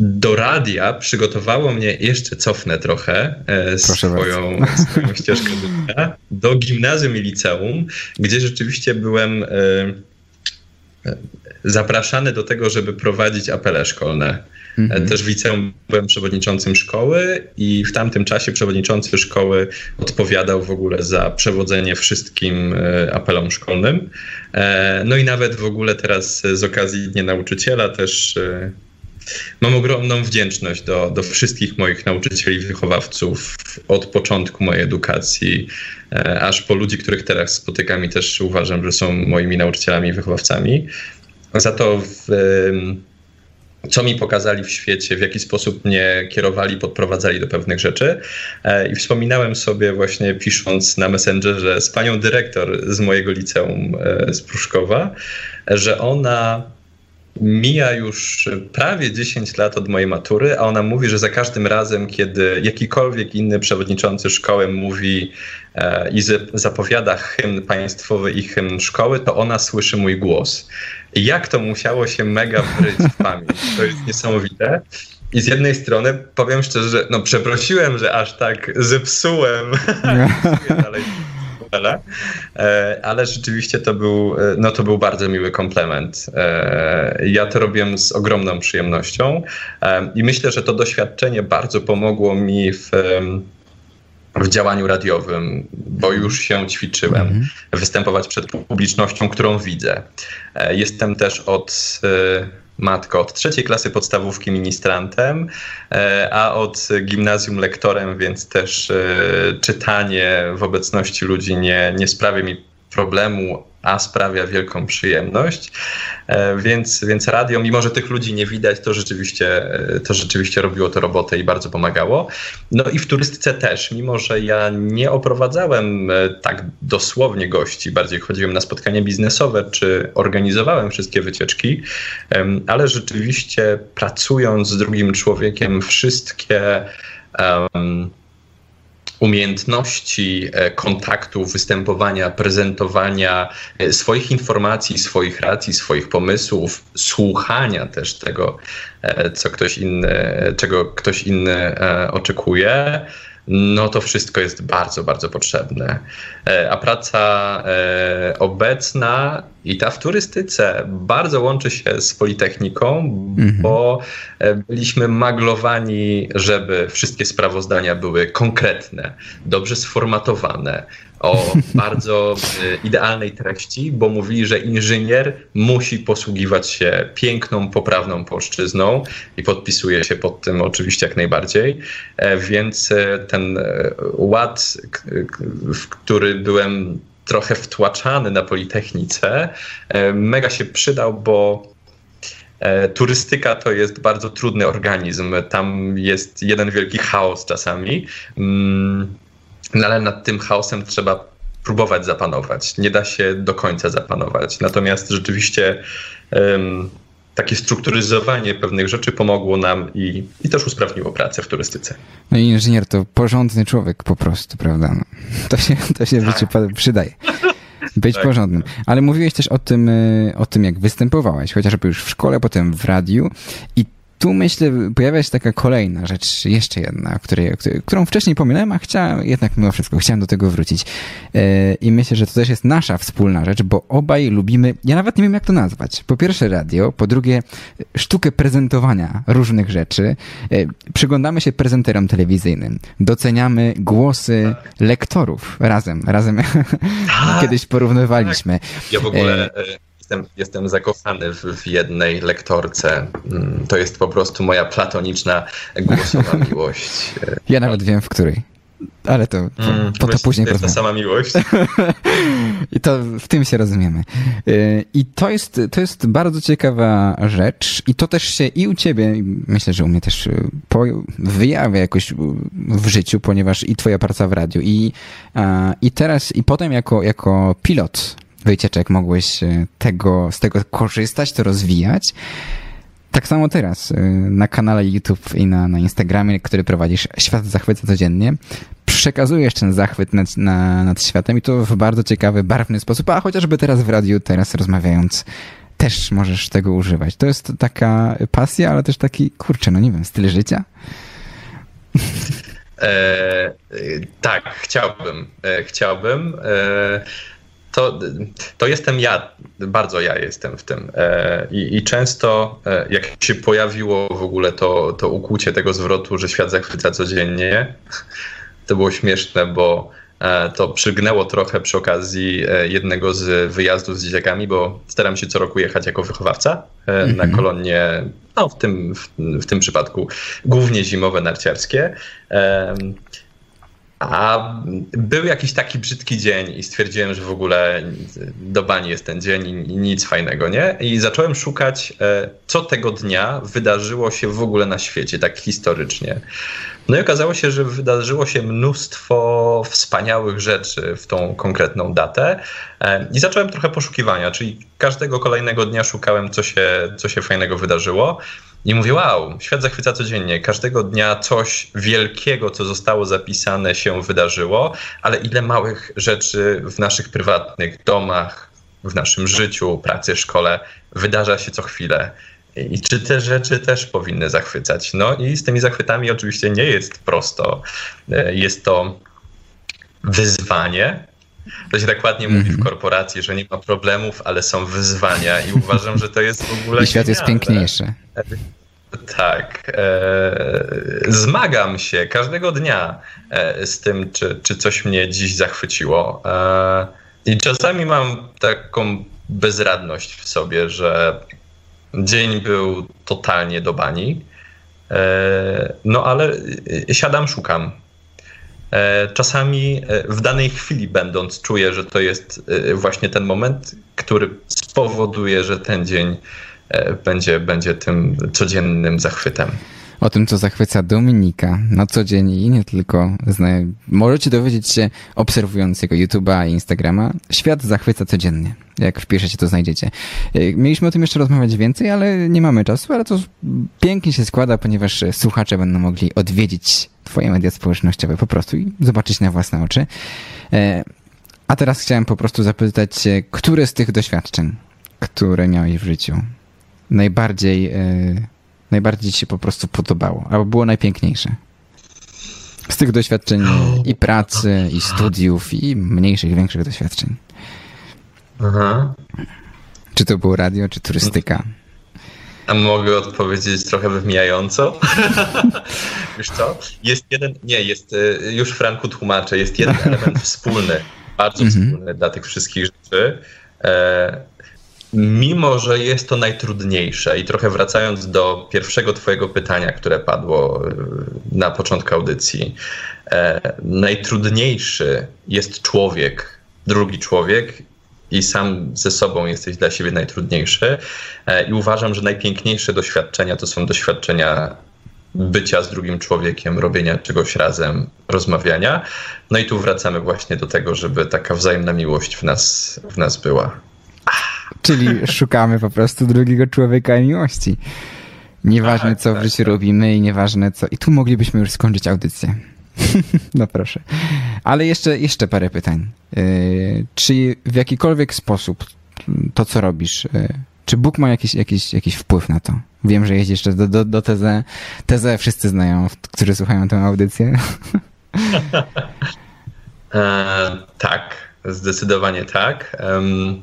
do radia przygotowało mnie, jeszcze cofnę trochę e, swoją, swoją ścieżkę życia, do gimnazjum i liceum, gdzie rzeczywiście byłem e, zapraszany do tego, żeby prowadzić apele szkolne. Mhm. Też w liceum byłem przewodniczącym szkoły i w tamtym czasie przewodniczący szkoły odpowiadał w ogóle za przewodzenie wszystkim e, apelom szkolnym. E, no i nawet w ogóle teraz z okazji Dnia Nauczyciela też e, mam ogromną wdzięczność do, do wszystkich moich nauczycieli, wychowawców od początku mojej edukacji, aż po ludzi, których teraz spotykam i też uważam, że są moimi nauczycielami i wychowawcami. Za to w, co mi pokazali w świecie, w jaki sposób mnie kierowali, podprowadzali do pewnych rzeczy. E, I wspominałem sobie właśnie pisząc na Messengerze z panią dyrektor z mojego liceum e, z Pruszkowa, że ona mija już prawie 10 lat od mojej matury, a ona mówi, że za każdym razem, kiedy jakikolwiek inny przewodniczący szkoły mówi e, i zapowiada hymn państwowy i hymn szkoły, to ona słyszy mój głos. I jak to musiało się mega wryć w pamięć. To jest niesamowite. I z jednej strony powiem szczerze, że no przeprosiłem, że aż tak zepsułem dalej e, ale rzeczywiście to był, e, no to był bardzo miły komplement. E, ja to robiłem z ogromną przyjemnością i myślę, że to doświadczenie bardzo pomogło mi w w działaniu radiowym, bo mhm. już się ćwiczyłem, mhm. występować przed publicznością, którą widzę. Jestem też od matko, od trzeciej klasy podstawówki ministrantem, e, a od gimnazjum lektorem, więc też e, czytanie w obecności ludzi nie, nie sprawia mi problemu, a sprawia wielką przyjemność. E, więc, więc radio, mimo że tych ludzi nie widać, to rzeczywiście, e, to rzeczywiście robiło to robotę i bardzo pomagało. No i w turystyce też, mimo że ja nie oprowadzałem e, tak dosłownie gości, bardziej chodziłem na spotkania biznesowe, czy organizowałem wszystkie wycieczki, ale rzeczywiście pracując z drugim człowiekiem, wszystkie um, umiejętności e, kontaktu, występowania, prezentowania e, swoich informacji, swoich racji, swoich pomysłów, słuchania też tego, e, co ktoś inny, czego ktoś inny oczekuje no to wszystko jest bardzo, bardzo potrzebne. A praca obecna i ta w turystyce bardzo łączy się z Politechniką, mhm. bo e, byliśmy maglowani, żeby wszystkie sprawozdania były konkretne, dobrze sformatowane, o bardzo e, idealnej treści, bo mówili, że inżynier musi posługiwać się piękną, poprawną polszczyzną i podpisuje się pod tym oczywiście jak najbardziej. E, więc ten ład, w który byłem trochę wtłaczany na Politechnice, e, mega się przydał, bo e, turystyka to jest bardzo trudny organizm. Tam jest jeden wielki chaos czasami, mm, no ale nad tym chaosem trzeba próbować zapanować. Nie da się do końca zapanować. Natomiast rzeczywiście takie strukturyzowanie pewnych rzeczy pomogło nam i, i też usprawniło pracę w turystyce. No i inżynier to porządny człowiek po prostu, prawda? No, to się, to się w życiu przydaje. Być tak. porządnym. Ale mówiłeś też o tym, y, o tym, jak występowałeś, chociażby już w szkole, potem w radiu i tu myślę, pojawia się taka kolejna rzecz, jeszcze jedna, której, którą wcześniej pominąłem, a chciałem jednak mimo wszystko, chciałem do tego wrócić. E, I myślę, że to też jest nasza wspólna rzecz, bo obaj lubimy, ja nawet nie wiem jak to nazwać. Po pierwsze radio, po drugie sztukę prezentowania różnych rzeczy. E, przyglądamy się prezenterom telewizyjnym, doceniamy głosy lektorów razem, razem tak. kiedyś porównywaliśmy. Ja w ogóle e, jestem, jestem zakochany w, w, jednej lektorce. Mm, to jest po prostu moja platoniczna głosowa miłość. Ja nawet wiem w której. Ale to po, mm, po to później To jest ta sama miłość. I to w tym się rozumiemy. Y, I to jest, to jest bardzo ciekawa rzecz i to też się i u ciebie, myślę, że u mnie też y, wyjawia jakoś w życiu, ponieważ i twoja praca w radiu i, i teraz, i potem jako, jako pilot wycieczek mogłeś e, tego, z tego korzystać, to rozwijać. Tak samo teraz e, na kanale YouTube i na, na Instagramie, który prowadzisz Świat Zachwyca codziennie, przekazujesz ten zachwyt nad, na, nad światem i to w bardzo ciekawy, barwny sposób, a chociażby teraz w radiu, teraz rozmawiając, też możesz tego używać. To jest taka pasja, ale też taki, kurczę, no nie wiem, styl życia? E, tak, chciałbym. E, chciałbym. E, to, to jestem ja, bardzo ja jestem w tym. E, I, i często, e, jak się pojawiło w ogóle to, to ukłucie tego zwrotu, że świat zachwyca codziennie, to było śmieszne, bo e, to przygnęło trochę przy okazji jednego z wyjazdów z dzieciakami, bo staram się co roku jechać jako wychowawca na mhm. kolonie, no w tym, w, w tym przypadku głównie zimowe narciarskie. A był jakiś taki brzydki dzień i stwierdziłem, że w ogóle do bani jest ten dzień i nic fajnego, nie? I zacząłem szukać, e, co tego dnia wydarzyło się w ogóle na świecie, tak historycznie. No i okazało się, że wydarzyło się mnóstwo wspaniałych rzeczy w tą konkretną datę. E, I zacząłem trochę poszukiwania, czyli każdego kolejnego dnia szukałem, co się, co się fajnego wydarzyło. I mówię, wow, świat zachwyca codziennie. Każdego dnia coś wielkiego, co zostało zapisane, się wydarzyło, ale ile małych rzeczy w naszych prywatnych domach, w naszym życiu, pracy, szkole wydarza się co chwilę. I czy te rzeczy też powinny zachwycać? No i z tymi zachwytami oczywiście nie jest prosto. E, jest to wyzwanie. To się tak ładnie mówi w mhm. korporacji, że nie ma problemów, ale są wyzwania i uważam, że to jest w ogóle I świat jest piękniejszy. Tak. E, zmagam się każdego dnia e, z tym, czy, czy coś mnie dziś zachwyciło. E, I czasami mam taką bezradność w sobie, że dzień był totalnie do bani. E, no ale siadam, szukam. E, czasami e, w danej chwili będąc, czuję, że to jest właśnie ten moment, który spowoduje, że ten dzień będzie, będzie tym codziennym zachwytem o tym, co zachwyca Dominika na co dzień i nie tylko. Możecie dowiedzieć się, obserwując jego YouTube'a i Instagrama. Świat zachwyca codziennie. Jak wpiszecie, to znajdziecie. E, mieliśmy o tym jeszcze rozmawiać więcej, ale nie mamy czasu, ale to pięknie się składa, ponieważ słuchacze będą mogli odwiedzić twoje media społecznościowe po prostu i zobaczyć na własne oczy. E, a teraz chciałem po prostu zapytać się, które z tych doświadczeń, które miałeś w życiu, najbardziej e, najbardziej ci się po prostu podobało, albo było najpiękniejsze? Z tych doświadczeń i pracy, i studiów, i mniejszych, większych doświadczeń. Aha. Czy to było radio, czy turystyka? A mogę odpowiedzieć trochę wymijająco? Wiesz co? Jest jeden, nie, jest, y, już Franku tłumaczę, jest jeden element wspólny, bardzo mhm. wspólny dla tych wszystkich rzeczy. E, mimo że jest to najtrudniejsze i trochę wracając do pierwszego twojego pytania, które padło e, na początku audycji, e, najtrudniejszy jest człowiek, drugi człowiek i sam ze sobą jesteś dla siebie najtrudniejszy e, i uważam, że najpiękniejsze doświadczenia to są doświadczenia bycia z drugim człowiekiem, robienia czegoś razem, rozmawiania. No i tu wracamy właśnie do tego, żeby taka wzajemna miłość w nas, w nas była. Czyli szukamy po prostu drugiego człowieka i miłości. Nieważne, tak, co w tak, życiu tak. robimy i nieważne, co. I tu moglibyśmy już skończyć audycję. no proszę. Ale jeszcze, jeszcze parę pytań. Yy, czy w jakikolwiek sposób to, co robisz, yy, czy Bóg ma jakiś, jakiś, jakiś wpływ na to? Wiem, że jest jeszcze do, do, do tezę. Tezę wszyscy znają, którzy słuchają tę audycję. e, tak, zdecydowanie tak. Um,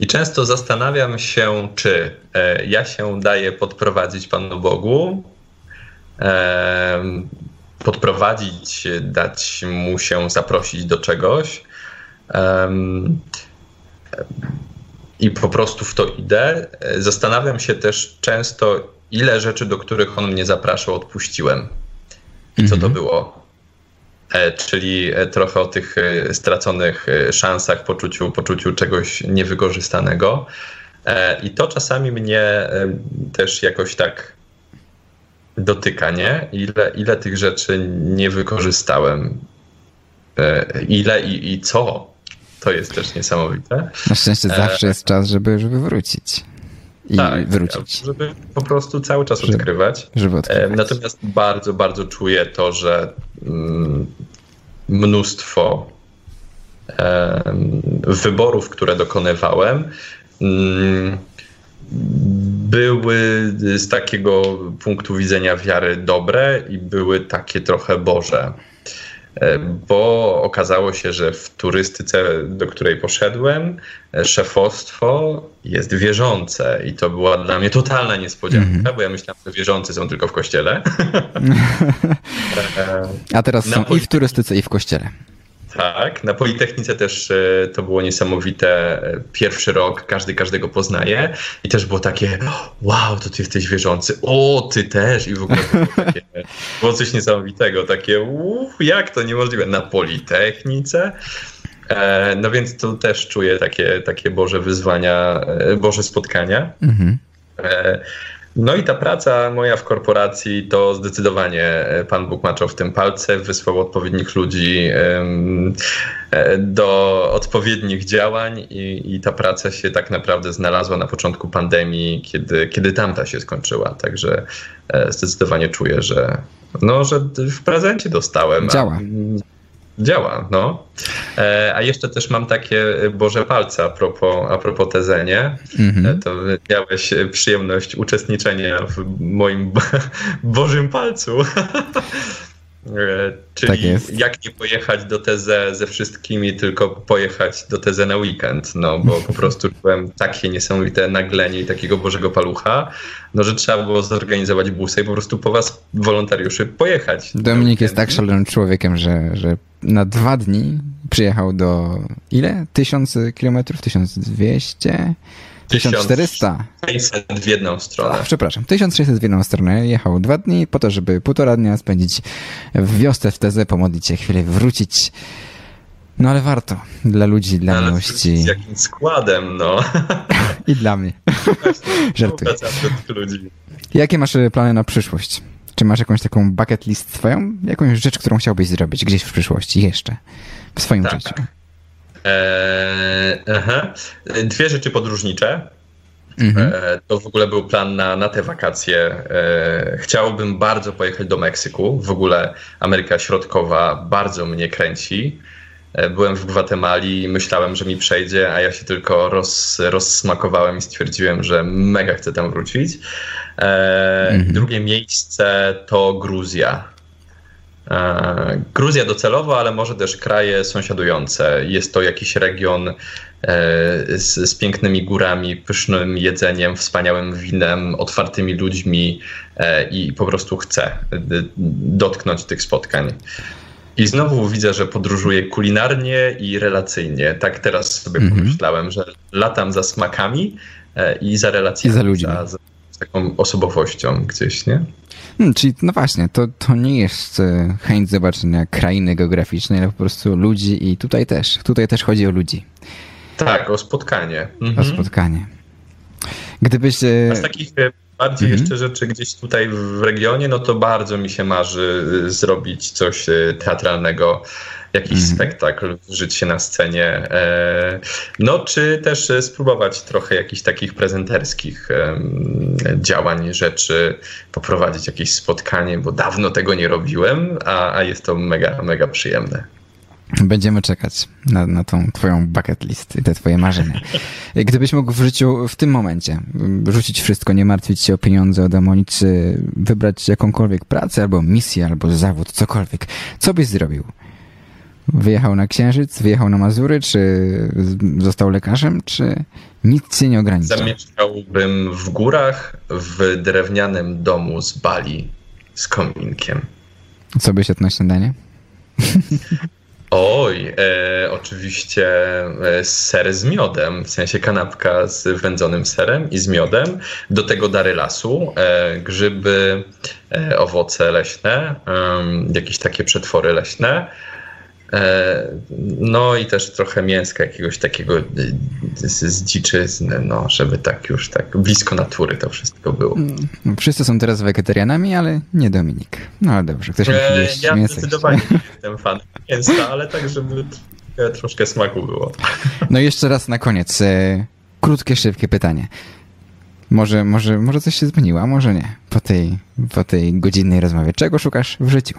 i często zastanawiam się, czy e, ja się daję podprowadzić Panu Bogu, e, podprowadzić, dać mu się zaprosić do czegoś. I po prostu w to idę. Zastanawiam się też często, ile rzeczy, do których on mnie zapraszał, odpuściłem. I co to mhm. było? E, czyli e, trochę o tych e, straconych szansach, poczuciu, poczuciu czegoś niewykorzystanego. I to czasami mnie też jakoś tak dotyka, nie? Ile, ile tych rzeczy nie wykorzystałem? Ile i, i co? To jest też niesamowite. Na szczęście zawsze jest czas, żeby, żeby wrócić. I tak, wrócić. Żeby po prostu cały czas żeby, odkrywać. Żeby odkrywać. Natomiast bardzo, bardzo czuję to, że Mm, mnóstwo wyborów, które dokonywałem, mm, były z takiego punktu widzenia wiary dobre i były takie trochę Boże. E, bo okazało się, że w turystyce, do której poszedłem, e, szefostwo jest wierzące i to była dla mnie totalna niespodzianka, mm -hmm. bo ja myślałem, że wierzący są tylko w kościele. A teraz są i w turystyce, i w kościele. Tak, na Politechnice też e, to było niesamowite. E, pierwszy rok, każdy każdego poznaje i też było takie, wow, to ty jesteś wierzący, o, ty też i w ogóle było, takie, było coś niesamowitego, takie, uff, jak to niemożliwe, na Politechnice. E, no więc tu też czuję takie, takie Boże wyzwania, Boże spotkania. Mhm. No i ta praca moja w korporacji to zdecydowanie e, Pan Bóg maczał w tym palce, wysłał odpowiednich ludzi e, do odpowiednich działań i, i ta praca się tak naprawdę znalazła na początku pandemii, kiedy, kiedy tamta się skończyła. Także e, zdecydowanie czuję, że, no, że w prezencie dostałem. Działa. Działa, no. E, a jeszcze też mam takie Boże palce a propos, a propos tezenie. Mm-hmm. E, to miałeś przyjemność uczestniczenia w moim Bożym palcu. E, czyli tak jak nie pojechać do teze ze wszystkimi, tylko pojechać do teze na weekend, no bo po prostu czułem takie niesamowite naglenie i takiego Bożego Palucha, no że trzeba było zorganizować busy i po prostu po was wolontariuszy pojechać. Dominik jest tak szalonym człowiekiem, że, że na dwa dni przyjechał do ile? Tysiąc kilometrów? 1200? 1400. 1600 w jedną stronę. O, przepraszam, 1600 w jedną stronę. Jechał dwa dni po to, żeby półtora dnia spędzić w wiosce w tezę, pomodlić się chwilę, wrócić. No ale warto. Dla ludzi, dla ale miłości. Z jakim składem, no. I dla mnie. Żartuję. Jakie masz plany na przyszłość? Czy masz jakąś taką bucket list swoją? Jakąś rzecz, którą chciałbyś zrobić gdzieś w przyszłości jeszcze? W swoim tak. życiu? Eee, aha. Dwie rzeczy podróżnicze. Mhm. Eee, to w ogóle był plan na, na te wakacje. Eee, chciałbym bardzo pojechać do Meksyku. W ogóle Ameryka Środkowa bardzo mnie kręci. Eee, byłem w Gwatemali i myślałem, że mi przejdzie, a ja się tylko roz, rozsmakowałem i stwierdziłem, że mega chcę tam wrócić. Eee, mhm. Drugie miejsce to Gruzja. E, Gruzja docelowo, ale może też kraje sąsiadujące. Jest to jakiś region e, z, z, pięknymi górami, pysznym jedzeniem, wspaniałym winem, otwartymi ludźmi e, i po prostu chcę dotknąć tych spotkań. I znowu widzę, że podróżuję kulinarnie i relacyjnie. Tak teraz sobie -hmm. pomyślałem, że latam za smakami i za relacjami. I za ludźmi. Za, za taką osobowością gdzieś, nie? Hmm, czyli no właśnie, to, to nie jest e, chęć zobaczenia krainy geograficznej, ale po prostu ludzi i tutaj też. Tutaj też chodzi o ludzi. Tak, o spotkanie. Mhm. O spotkanie. Gdybyś... E, z takich e, bardziej mhm. jeszcze rzeczy gdzieś tutaj w regionie, no to bardzo mi się marzy zrobić coś teatralnego jakiś mm. spektakl, żyć się na scenie. E, no, czy też spróbować trochę jakichś takich prezenterskich działań, rzeczy, poprowadzić jakieś spotkanie, bo dawno tego nie robiłem, a, a jest to mega, mega przyjemne. Będziemy czekać na, na tą twoją bucket list i te twoje marzenia. Gdybyś mógł w życiu w tym momencie rzucić wszystko, nie martwić się o pieniądze, o demonicy, wybrać jakąkolwiek pracę albo misję, albo zawód, cokolwiek, co byś zrobił? Wyjechał na Księżyc, wyjechał na Mazury, czy został lekarzem, czy nic się nie ogranicza? Zamieszkałbym w górach, w drewnianym domu z Bali, z kominkiem. Co byś jadł na śniadanie? Oj, e, oczywiście e, ser z miodem, w sensie kanapka z wędzonym serem i z miodem. Do tego dary lasu, e, grzyby, e, owoce leśne, jakieś takie przetwory leśne no i też trochę mięska jakiegoś takiego e, z, z dziczyzny, no, żeby tak już tak blisko natury to wszystko było. Mm, wszyscy są teraz wegetarianami, ale nie Dominik. No ale dobrze, ktoś e, Ja mięso zdecydowanie nie jestem fan mięsa, ale tak, żeby troszkę smaku było. No i jeszcze raz na koniec. Krótkie, szybkie pytanie. Może, może, może coś się zmieniło, a może nie. Po tej, po tej godzinnej rozmowie. Czego szukasz w życiu?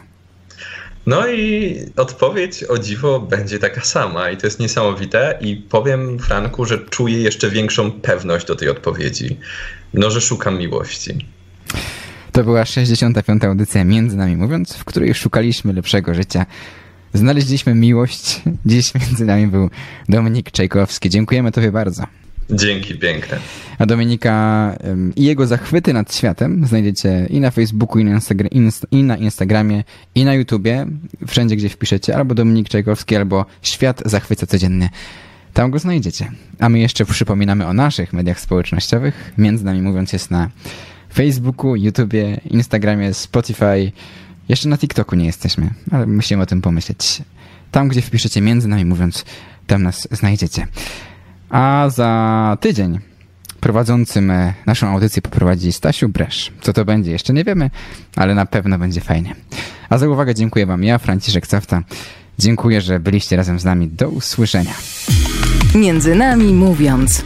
No i odpowiedź o dziwo będzie taka sama i to jest niesamowite i powiem Franku, że czuję jeszcze większą pewność do tej odpowiedzi. No, że szukam miłości. To była 65. audycja Między Nami Mówiąc, w której szukaliśmy lepszego życia. Znaleźliśmy miłość. Dziś między nami był Dominik Czajkowski. Dziękujemy Tobie bardzo. Dzięki piękne. A Dominika i jego zachwyty nad światem znajdziecie i na Facebooku, i na, Instagra i na Instagramie, i na YouTubie, wszędzie gdzie wpiszecie, albo Dominik Czajkowski, albo Świat zachwyca codziennie. Tam go znajdziecie. A my jeszcze przypominamy o naszych mediach społecznościowych. Między nami mówiąc jest na Facebooku, YouTubie, Instagramie, Spotify. Jeszcze na TikToku nie jesteśmy, ale musimy o tym pomyśleć. Tam, gdzie wpiszecie między nami mówiąc, tam nas znajdziecie. A za tydzień prowadzącym e, naszą audycję poprowadzi Stasiu Bresz. Co to będzie, jeszcze nie wiemy, ale na pewno będzie fajnie. A za uwagę dziękuję Wam ja, Franciszek Cafta. Dziękuję, że byliście razem z nami. Do usłyszenia. Między nami mówiąc.